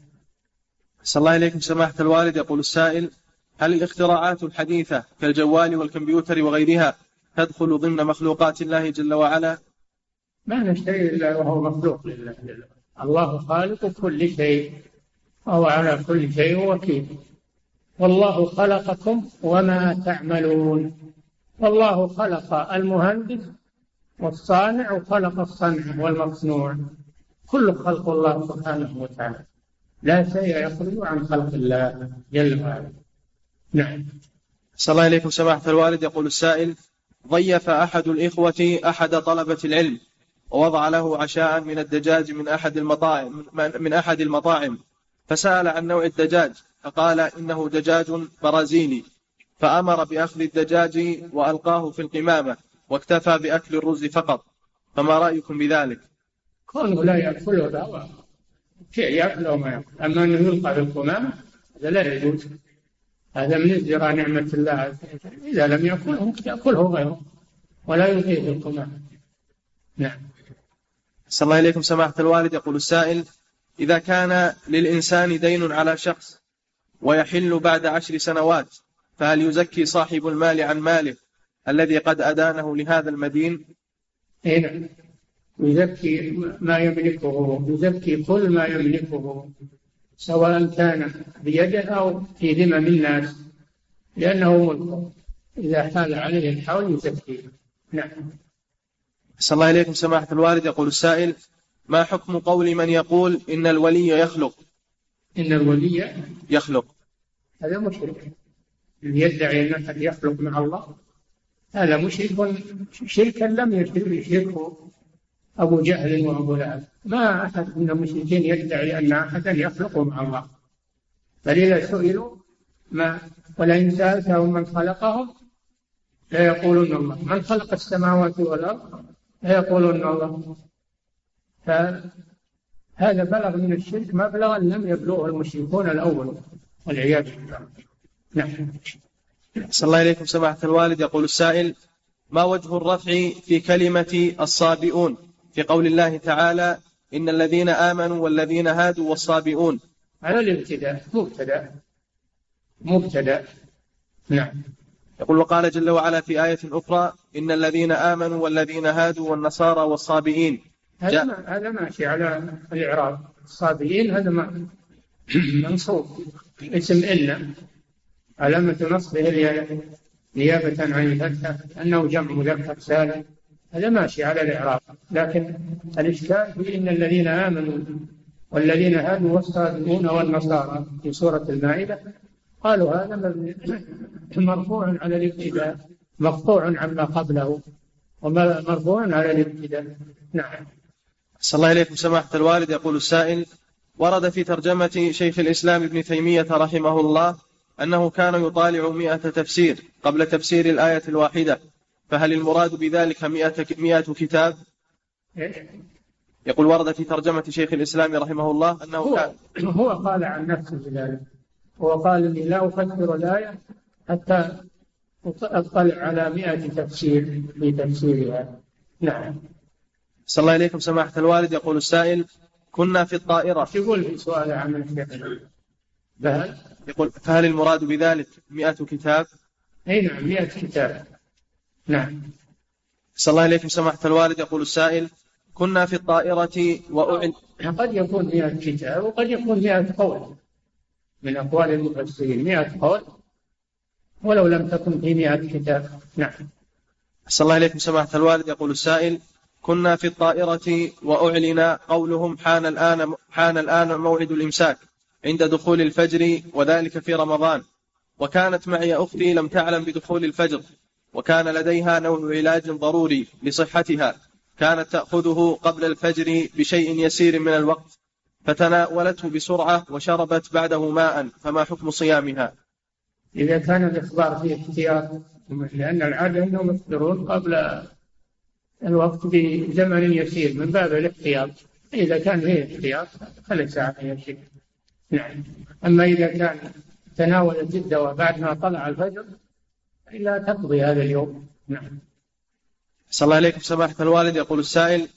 صلى الله إليكم سماحة الوالد. يقول السائل هل الاختراعات الحديثة كالجوال والكمبيوتر وغيرها تدخل ضمن مخلوقات الله جل وعلا؟ ما نشتري إلا وهو مخلوق لله الله خالق كل شيء وهو على كل شيء وكيل. والله خلقكم وما تعملون. والله خلق المهندس والصانع وخلق الصنع والمصنوع. كل خلق الله سبحانه وتعالى. لا شيء يخرج عن خلق الله جل وعلا. نعم. صلى الله عليكم سماحة الوالد. يقول السائل ضيف أحد الإخوة أحد طلبة العلم ووضع له عشاء من الدجاج من أحد المطاعم من أحد المطاعم فسأل عن نوع الدجاج فقال إنه دجاج برازيلي فأمر بأخذ الدجاج وألقاه في القمامة واكتفى بأكل الرز فقط. فما رأيكم بذلك؟ كونه لا يأكله لا شيء يأكله ما يأكل. أما أنه يلقى في القمامة هذا لا يجوز. هذا من ازدراء نعمة الله إذا لم يأكله يأكله غيره ولا يلقيه في القمامة. نعم. صلى الله إليكم سماحة الوالد. يقول السائل إذا كان للإنسان دين على شخص ويحل بعد عشر سنوات فهل يزكي صاحب المال عن ماله الذي قد أدانه لهذا المدين؟ إيه نعم. يزكي ما يملكه يزكي كل ما يملكه سواء كان بيده أو في ذمم الناس لأنه ملكه إذا حال عليه الحول يزكيه نعم. صلى الله إليكم سماحة الوالد. يقول السائل ما حكم قول من يقول إن الولي يخلق؟ إن الولي يخلق. هذا مشرك. يدعي أن أحد يخلق مع الله هذا مشرك شركا لم يشركه أبو جهل وأبو لهب. ما أحد من المشركين يدعي أن أحدا يخلق مع الله. بل إذا سئلوا ما ولئن سألتهم من خلقهم ليقولون الله. من خلق السماوات والأرض ليقولون الله. فهذا بلغ من الشرك مبلغا لم يبلغه المشركون الأول والعياذ بالله. نعم. صلى الله إليكم سماحة الوالد. يقول السائل ما وجه الرفع في كلمة الصابئون؟ في قول الله تعالى إن الذين آمنوا والذين هادوا والصابئون. على الابتداء مبتدأ. مبتدأ. نعم. يقول وقال جل وعلا في آية أخرى إن الذين آمنوا والذين هادوا والنصارى والصابئين. هذا ما هذا ماشي على الإعراب. الصابئين هذا ما منصوب. اسم إن. علامة نصبه نيابة عن الفتحة أنه جمع مذكر سالم. هذا ماشي على الإعراب. لكن الإشكال في إن الذين آمنوا والذين هادوا والصابئون والنصارى في سورة المائدة قالوا هذا مرفوع على الابتداء مقطوع عما قبله ومرفوع على الابتداء. نعم. صلى الله إليكم سماحة الوالد. يقول السائل ورد في ترجمة شيخ الإسلام ابن تيمية رحمه الله أنه كان يطالع مئة تفسير قبل تفسير الآية الواحدة فهل المراد بذلك مئة, مئة كتاب؟ يقول ورد في ترجمة شيخ الإسلام رحمه الله أنه هو, كان هو قال عن نفسه بذلك هو قال إني لا أفسر الآية حتى أطلع على مئة تفسير في تفسيرها. نعم. صلى الله إليكم سماحة الوالد. يقول السائل كنا في الطائرة. يقول في سؤال عن الشيخ؟ فهل يقول فهل المراد بذلك مئة كتاب؟ أي نعم مئة كتاب. نعم. صلى الله إليكم سماحة الوالد. يقول السائل كنا في الطائرة وأعن قد يكون مئة كتاب وقد يكون مئة قول. من أقوال المفسرين مئة قول. ولو لم تكن في مئة كتاب. نعم. صلى الله إليكم سماحة الوالد. يقول السائل كنا في الطائرة وأعلن قولهم حان الآن حان الآن موعد الإمساك. عند دخول الفجر وذلك في رمضان. وكانت معي أختي لم تعلم بدخول الفجر وكان لديها نوع علاج ضروري لصحتها. كانت تأخذه قبل الفجر بشيء يسير من الوقت فتناولته بسرعة وشربت بعده ماء فما حكم صيامها؟ إذا كان الإخبار فيه احتياط لأن العادة أنهم يفطرون قبل الوقت بزمن يسير من باب الاحتياط. إذا كان فيه احتياط فليس عليه شيء. نعم أما إذا كان تناولت الدواء بعد ما طلع الفجر إلا تقضي هذا اليوم. نعم. صلى الله عليكم سماحة الوالد. يقول السائل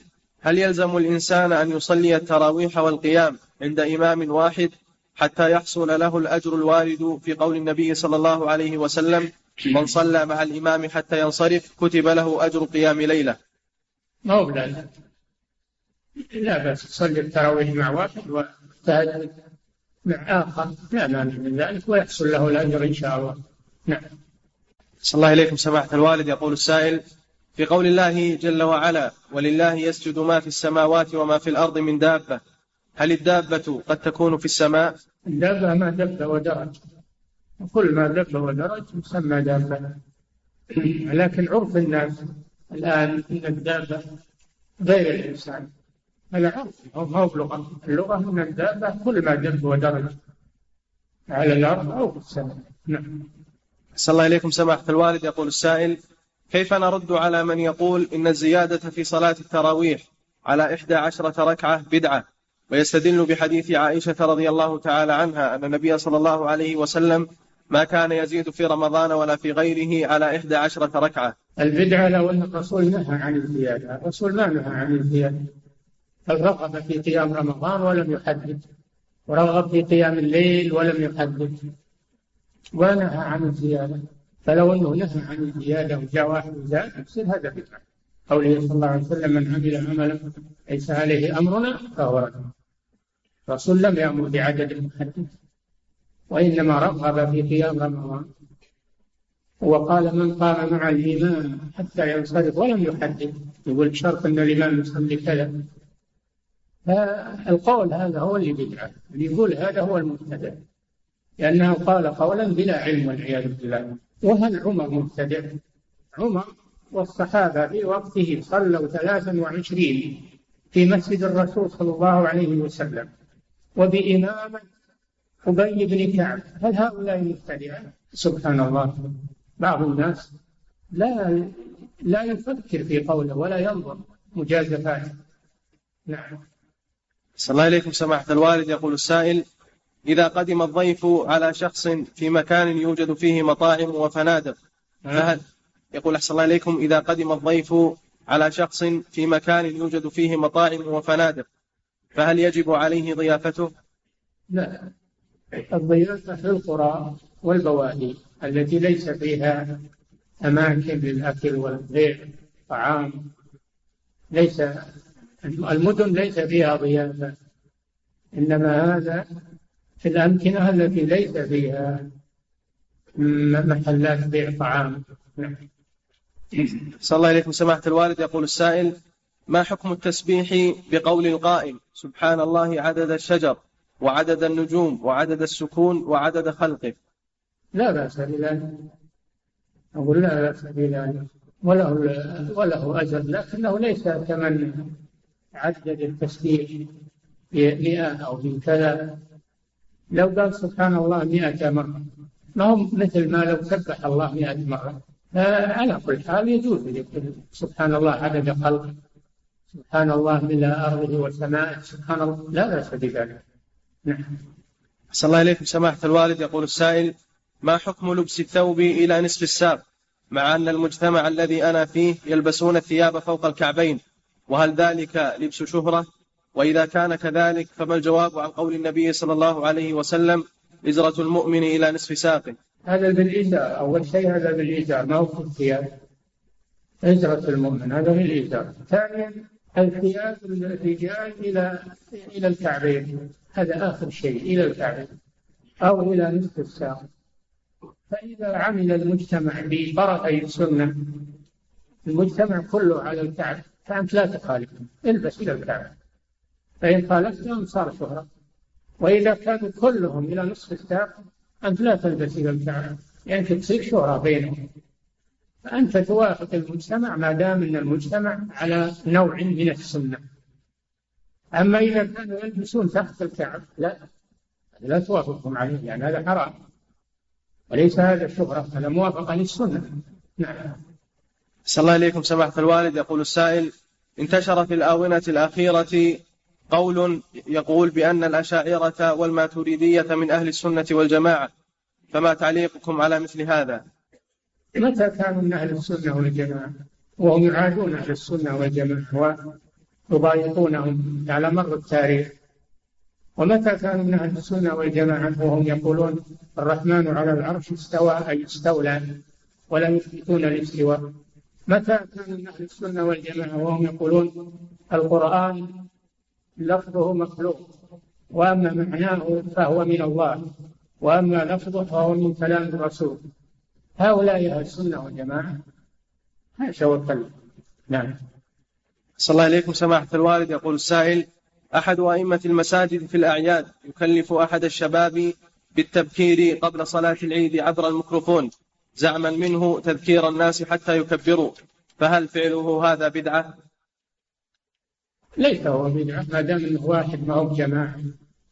هل يلزم الإنسان أن يصلي التراويح والقيام عند إمام واحد حتى يحصل له الأجر الوارد في قول النبي صلى الله عليه وسلم من صلى مع الإمام حتى ينصرف كتب له أجر قيام ليلة ما هو لا لا بس تصلي التراويح مع واحد وتهجد. مع آخر. لا مانع من ذلك ويحصل له الأجر إن شاء الله. نعم. صلى الله عليكم سماحة الوالد يقول السائل في قول الله جل وعلا ولله يسجد ما في السماوات وما في الأرض من دابة. هل الدابة قد تكون في السماء؟ الدابة ما دب ودرج. كل ما دب ودرج يسمى دابة. لكن عرف الناس الآن أن الدابة غير الإنسان. هذا عرف ما هو بلغة اللغة أن الدابة كل ما دب ودرج على الأرض أو في السماء. نعم. صلى الله عليكم سماحة الوالد. يقول السائل كيف نرد على من يقول إن الزيادة في صلاة التراويح على إحدى عشرة ركعة بدعة؟ ويستدل بحديث عائشة رضي الله تعالى عنها أن النبي صلى الله عليه وسلم ما كان يزيد في رمضان ولا في غيره على إحدى عشرة ركعة. البدعة لو أن الرسول نهى عن الزيادة الرسول ما نهى عن الزيادة. بل رغب في قيام رمضان ولم يحدد ورغب في قيام الليل ولم يحدد. ونهى عن الزيادة. فلو أنه نهى عن الزيادة وجاء واحد وزاد يصير هذا بدعة قوله صلى الله عليه وسلم من عمل عملا ليس عليه أمرنا فهو رد. الرسول لم يأمر بعدد محدد وإنما رغب في قيام رمضان. وقال من قام مع الإمام حتى ينصرف ولم يحدد. يقول شرط أن الإمام يصلي كذا. فالقول هذا هو اللي بدعة. اللي يقول هذا هو المبتدع. لأنه قال قولا بلا علم والعياذ بالله. وهل عمر مبتدع؟ عمر والصحابة في وقته صلوا ثلاثا وعشرين في مسجد الرسول صلى الله عليه وسلم. وبإمامة أبي بن كعب. هل هؤلاء مبتدعة؟ سبحان الله. بعض الناس لا لا يفكر في قوله ولا ينظر مجازفاته نعم. صلى الله عليكم سماحة الوالد يقول السائل إذا قدم الضيف على شخص في مكان يوجد فيه مطاعم وفنادق فهل يقول أحسن الله إليكم إذا قدم الضيف على شخص في مكان يوجد فيه مطاعم وفنادق فهل يجب عليه ضيافته؟ لا الضيافة في القرى والبوادي التي ليس فيها أماكن للأكل والبيع طعام ليس المدن ليس فيها ضيافة إنما هذا في الأمكنة التي ليس فيها محلات بيع طعام. نعم. صلى الله عليكم. سماحة الوالد يقول السائل ما حكم التسبيح بقول القائل؟ سبحان الله عدد الشجر وعدد النجوم وعدد السكون وعدد خلقه. لا بأس بذلك. أقول لا بأس بذلك. وله وله أجر لكنه ليس كمن عدد التسبيح بمئة أو بكذا لو قال سبحان الله مئة مرة ما هو مثل ما لو سبح الله مئة مرة. على كل حال يجوز يقول سبحان الله عدد خلقه. سبحان الله ملء أرضه وسمائه. سبحان الله. لا بأس بذلك. نعم. صلى الله عليكم سماحة الوالد يقول السائل ما حكم لبس الثوب إلى نصف الساق؟ مع أن المجتمع الذي أنا فيه يلبسون الثياب فوق الكعبين. وهل ذلك لبس شهرة؟ وإذا كان كذلك فما الجواب عن قول النبي صلى الله عليه وسلم إزرة المؤمن إلى نصف ساقه هذا بالإزار. أول شيء هذا بالإزار. ما هو في الثياب إزرة المؤمن. هذا بالإزار. ثانيا الثياب الرجال إلى إلى الكعبين. هذا آخر شيء. إلى الكعبين. أو إلى نصف الساق. فإذا عمل المجتمع ببركة السنة المجتمع كله على الكعب فأنت لا تخالفهم البس إلى الكعبة. فإن خالفتهم صار شهرة. وإذا كانوا كلهم إلى نصف الساق أنت لا تلبس إلى الكعبة. يعني تصير شهرة بينهم. فأنت توافق المجتمع ما دام أن المجتمع على نوع من السنة. أما إذا كانوا يلبسون تحت الكعب لا. لا توافقهم عليه يعني هذا حرام. وليس هذا شهرة هذا موافقة للسنة. نعم. صلى الله عليكم سماحة الوالد. يقول السائل انتشر في الآونة الأخيرة قول يقول بأن الأشاعرة والماتريدية من أهل السنة والجماعة فما تعليقكم على مثل هذا؟ متى كانوا من أهل السنة والجماعة؟ وهم يعادون أهل السنة والجماعة ويضايقونهم على مر التاريخ. ومتى كانوا من أهل السنة والجماعة وهم يقولون الرحمن على العرش استوى أي استولى ولا يثبتون الاستواء متى من أهل السنة والجماعة وهم يقولون القرآن لفظه مخلوق وأما معناه فهو من الله وأما لفظه فهو من كلام الرسول. هؤلاء أهل السنة والجماعة هذا وكل نعم. صلى الله عليكم سماحة الوالد. يقول السائل أحد أئمة المساجد في الأعياد يكلف أحد الشباب بالتبكير قبل صلاة العيد عبر الميكروفون؟ زعما منه تذكير الناس حتى يكبروا. فهل فعله هذا بدعة؟ ليس هو بدعة ما دام إنه واحد ما هو بجماعة.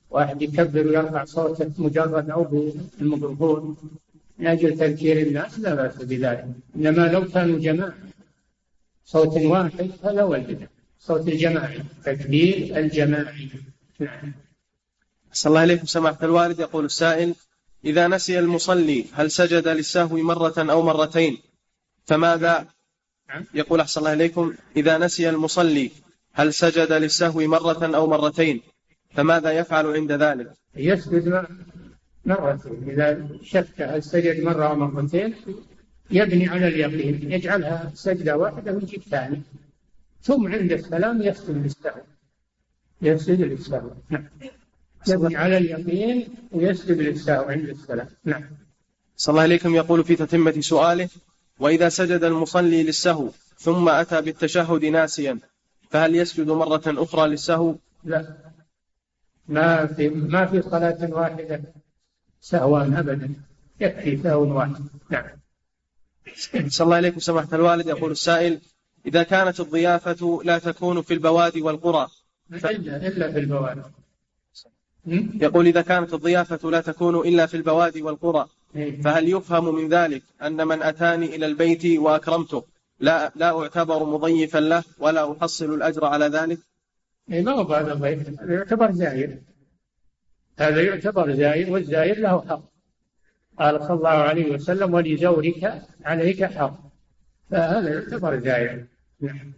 واحد يكبر ويرفع صوته مجرد أو بالميكروفون من أجل تذكير الناس لا بأس بذلك. إنما لو كانوا جماعة صوت واحد فلا هو البدعة. صوت الجماعي تكبير الجماعي نعم. صلى الله عليكم سماحة الوالد. يقول السائل إذا نسي المصلي هل سجد للسهو مرة أو مرتين؟ فماذا نعم. يقول أحسن الله إليكم إذا نسي المصلي هل سجد للسهو مرة أو مرتين؟ فماذا يفعل عند ذلك؟ يسجد مرتين إذا شك هل سجد مرة أو مرتين يبني على اليقين يجعلها سجدة واحدة ويجيب ثاني ثم عند السلام يسجد للسهو. يسجد للسهو. نعم. يبني على اليقين ويسجد للسهو عند السلام نعم. صلى الله عليكم. يقول في تتمة سؤاله وإذا سجد المصلي للسهو ثم أتى بالتشهد ناسيا فهل يسجد مرة أخرى للسهو؟ لا. ما في ما في صلاة واحدة سهوان أبدا. يكفي سهو واحد. نعم. صلى الله عليكم. سماحة الوالد يقول السائل إذا كانت الضيافة لا تكون في البوادي والقرى ف... إلا إلا في البوادي. يقول إذا كانت الضيافة لا تكون إلا في البوادي والقرى إيه. فهل يفهم من ذلك أن من أتاني إلى البيت وأكرمته لا لا أعتبر مضيفا له ولا أحصل الأجر على ذلك؟ إيه ما هو هذا الضيف. هذا يعتبر زائر. هذا يعتبر زائر والزائر له حق. قال صلى الله عليه وسلم ولزورك عليك حق. فهذا يعتبر زائر. نعم.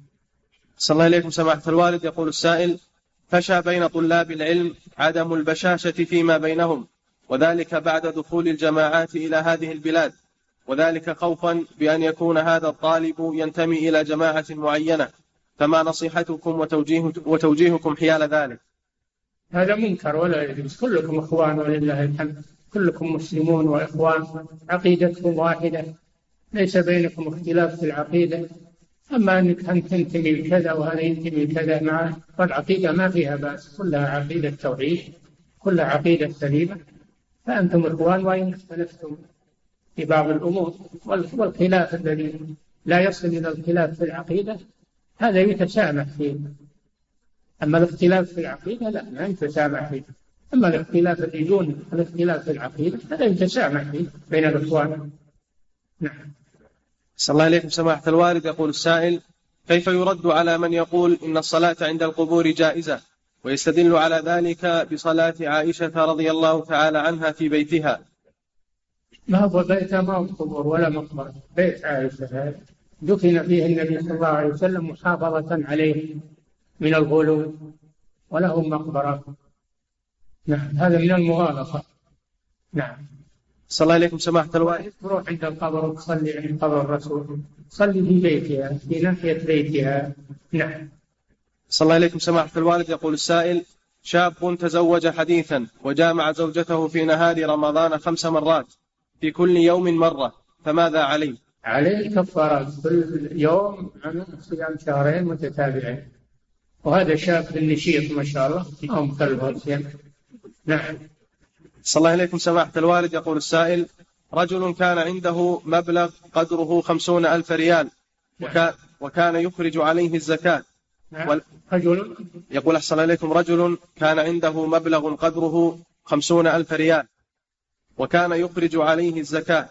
صلى الله عليكم سماحة الوالد يقول السائل فشى بين طلاب العلم عدم البشاشة فيما بينهم وذلك بعد دخول الجماعات إلى هذه البلاد وذلك خوفا بأن يكون هذا الطالب ينتمي إلى جماعة معينة. فما نصيحتكم وتوجيه وتوجيهكم حيال ذلك؟ هذا منكر ولا يجوز. كلكم إخوان ولله الحمد. كلكم مسلمون وإخوان. عقيدتكم واحدة. ليس بينكم اختلاف في العقيدة. أما أنك انت تنتمي لكذا وهذا ينتمي لكذا مع والعقيدة ما فيها بأس كلها عقيدة توحيد كلها عقيدة سليمة. فأنتم إخوان وإن اختلفتم في بعض الأمور والخلاف الذي لا يصل إلى الخلاف في العقيدة هذا يتسامح فيه. أما الاختلاف في العقيدة لا ما يتسامح فيه. أما الاختلاف اللي دون الاختلاف في العقيدة هذا يتسامح فيه بين الإخوان. نعم. صلى الله عليكم سماحة الوالد. يقول السائل كيف يرد على من يقول إن الصلاة عند القبور جائزة ويستدل على ذلك بصلاة عائشة رضي الله تعالى عنها في بيتها؟ ما هو بيتها ما هو قبور ولا مقبرة. بيت عائشة. دفن فيه النبي صلى الله عليه وسلم محافظة عليه من الغلو ولهم مقبرة. نعم. هذا من المغالطة نعم. صلى الله عليكم سماحة الوالد تروح عند القبر وتصلي عند قبر الرسول. صلي في بيتها في ناحية بيتها. نعم. صلى الله عليكم سماحة الوالد يقول السائل شاب تزوج حديثا وجامع زوجته في نهار رمضان خمس مرات في كل يوم مرة فماذا عليه؟ عليه كفارات. كل يوم عن صيام شهرين متتابعين. وهذا شاب نشيط ما شاء الله ما مكلف نعم. صلى الله عليكم سماحة الوالد. يقول السائل رجل كان عنده مبلغ قدره خمسون ألف ريال وكان, وكان يخرج عليه الزكاة. نعم. رجل. يقول أحسن إليكم رجل كان عنده مبلغ قدره خمسون ألف ريال وكان يخرج عليه الزكاة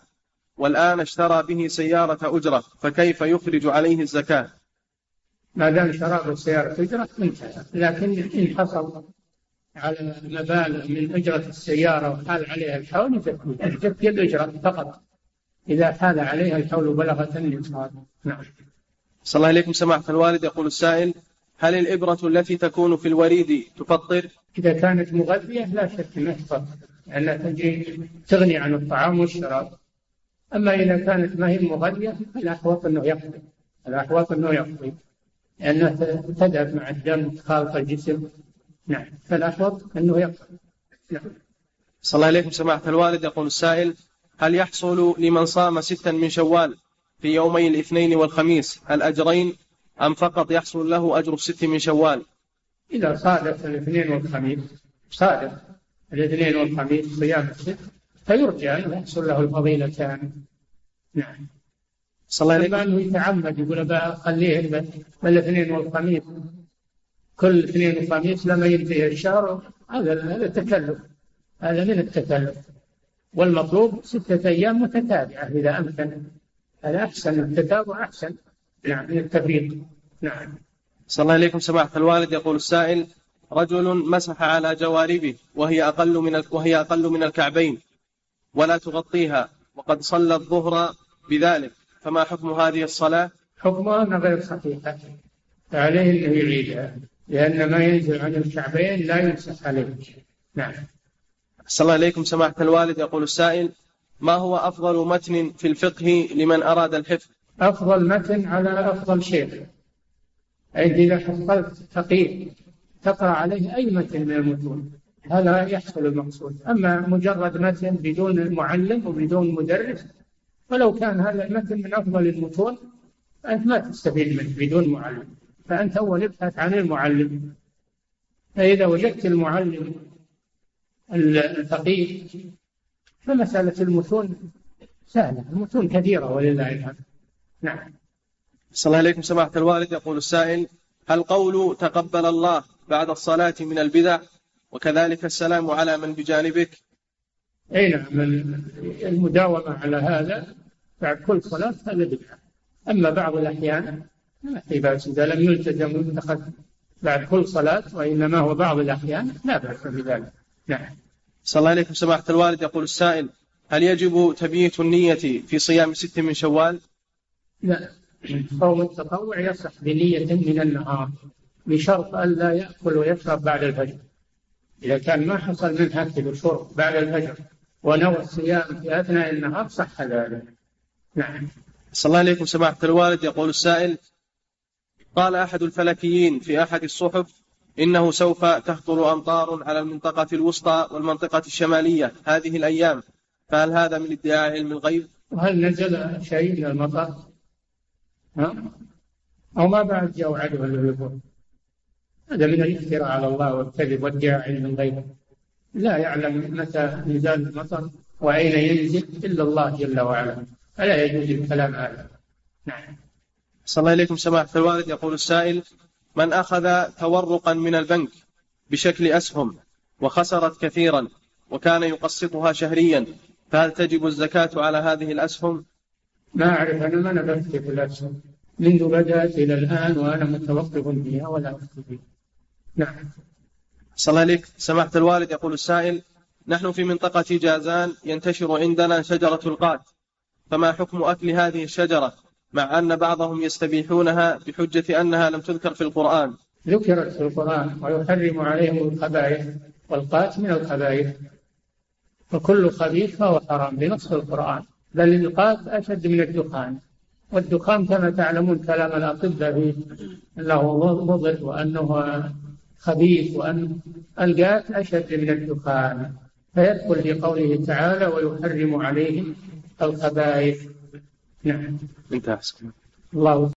والآن اشترى به سيارة أجرة فكيف يخرج عليه الزكاة؟ ما دام شرى سيارة أجرة انتهى. لكن إن حصل على مبالغ من أجرة السيارة وحال عليها الحول تكفي الأجرة فقط. إذا حال عليها الحول بلغت النصاب نعم. صلى الله عليكم سماحة الوالد. يقول السائل هل الإبرة التي تكون في الوريد تفطر؟ إذا كانت مغذية لا شك أنها تفطر لأنها تجي تغني عن الطعام والشراب. أما إذا كانت ما هي مغذية فالأحوط أنه يقضي. الأحوط أنه يقضي. لأنها تذهب مع الدم خالط الجسم. نعم. فالأحوط أنه يقضي نعم. صلى الله عليكم سماحة الوالد. يقول السائل هل يحصل لمن صام ستا من شوال في يومي الاثنين والخميس الأجرين أم فقط يحصل له أجر الست من شوال؟ إذا صادف الاثنين والخميس صادف الاثنين والخميس صيام الست فيرجى أن يحصل له الفضيلتان. نعم. صلى الله عليه وسلم يتعمد يقول بخليه الاثنين والخميس كل اثنين وخميس لما ينتهي الشهر هذا هذا تكلف. هذا من التكلف. والمطلوب ستة أيام متتابعة إذا أمكن. هذا أحسن التتابع أحسن. نعم من التفريق. نعم. صلى الله عليكم سماحة الوالد. يقول السائل رجل مسح على جواربه وهي أقل من وهي أقل من الكعبين ولا تغطيها وقد صلى الظهر بذلك. فما حكم هذه الصلاة؟ حكمها غير صحيحة. فعليه أنه يعيدها. لأن ما ينزل عن الكعبين لا يمسح عليه نعم. صلى الله عليكم سماحة الوالد. يقول السائل ما هو أفضل متن في الفقه لمن أراد الحفظ؟ أفضل متن على أفضل شيخ. أي إذا حصلت فقيه تقرأ عليه أي متن من المتون. هذا يحصل المقصود. أما مجرد متن بدون معلم وبدون مدرس ولو كان هذا المتن من أفضل المتون أنت ما تستفيد منه بدون معلم. فأنت أول ابحث عن المعلم. فإذا وجدت المعلم الفقيه فمسألة المتون سهلة المتون كثيرة ولله الحمد. نعم. صلى الله عليكم سماحة الوالد. يقول السائل هل قول تقبل الله بعد الصلاة من البدع وكذلك السلام على من بجانبك؟ أي نعم المداومة على هذا بعد كل صلاة هذا بدعة. أما بعض الأحيان في بأس إذا لم يلتزم ويتخذ بعد كل صلاة وإنما هو بعض الأحيان لا بأس بذلك. نعم. صلى الله عليكم سماحة الوالد. يقول السائل هل يجب تبييت النية في صيام ست من شوال؟ لا. صوم التطوع يصح بنية من النهار بشرط ألا يأكل ويشرب بعد الفجر. إذا كان ما حصل منه أكل وشرب بعد الفجر ونوى الصيام في أثناء النهار صح ذلك. نعم. صلى الله عليكم سماحة الوالد. يقول السائل قال أحد الفلكيين في أحد الصحف إنه سوف تهطل أمطار على المنطقة الوسطى والمنطقة الشمالية هذه الأيام فهل هذا من ادعاء علم الغيب؟ وهل نزل شيء من المطر؟ ها؟ أو ما بعد جاء وعده يقول هذا من الإفتراء على الله والكذب وادعاء علم الغيب لا يعلم متى نزال المطر وأين ينزل إلا الله جل وعلا فلا يجوز الكلام هذا نعم صلى الله عليكم سماحة الوالد يقول السائل من أخذ تورقا من البنك بشكل أسهم وخسرت كثيرا وكان يقسطها شهريا فهل تجب الزكاة على هذه الأسهم؟ ما أعرف. أنا ما نبهت في الأسهم. منذ بدأت إلى الآن وأنا متوقف فيها ولا أفتي فيها نعم. صلى الله عليك سماحة الوالد. يقول السائل نحن في منطقة جازان ينتشر عندنا شجرة القات. فما حكم أكل هذه الشجرة؟ مع أن بعضهم يستبيحونها بحجة أنها لم تذكر في القرآن. ذكرت في القرآن ويحرم عليهم الخبائث والقات من الخبائث. وكل خبيث فهو حرام بنص القرآن. بل القات أشد من الدخان. والدخان كما تعلمون كلام الأطباء فيه أنه مضر وأنه خبيث وأن القات أشد من الدخان. فيدخل في قوله تعالى ويحرم عليهم الخبائث. نعم انتهى الله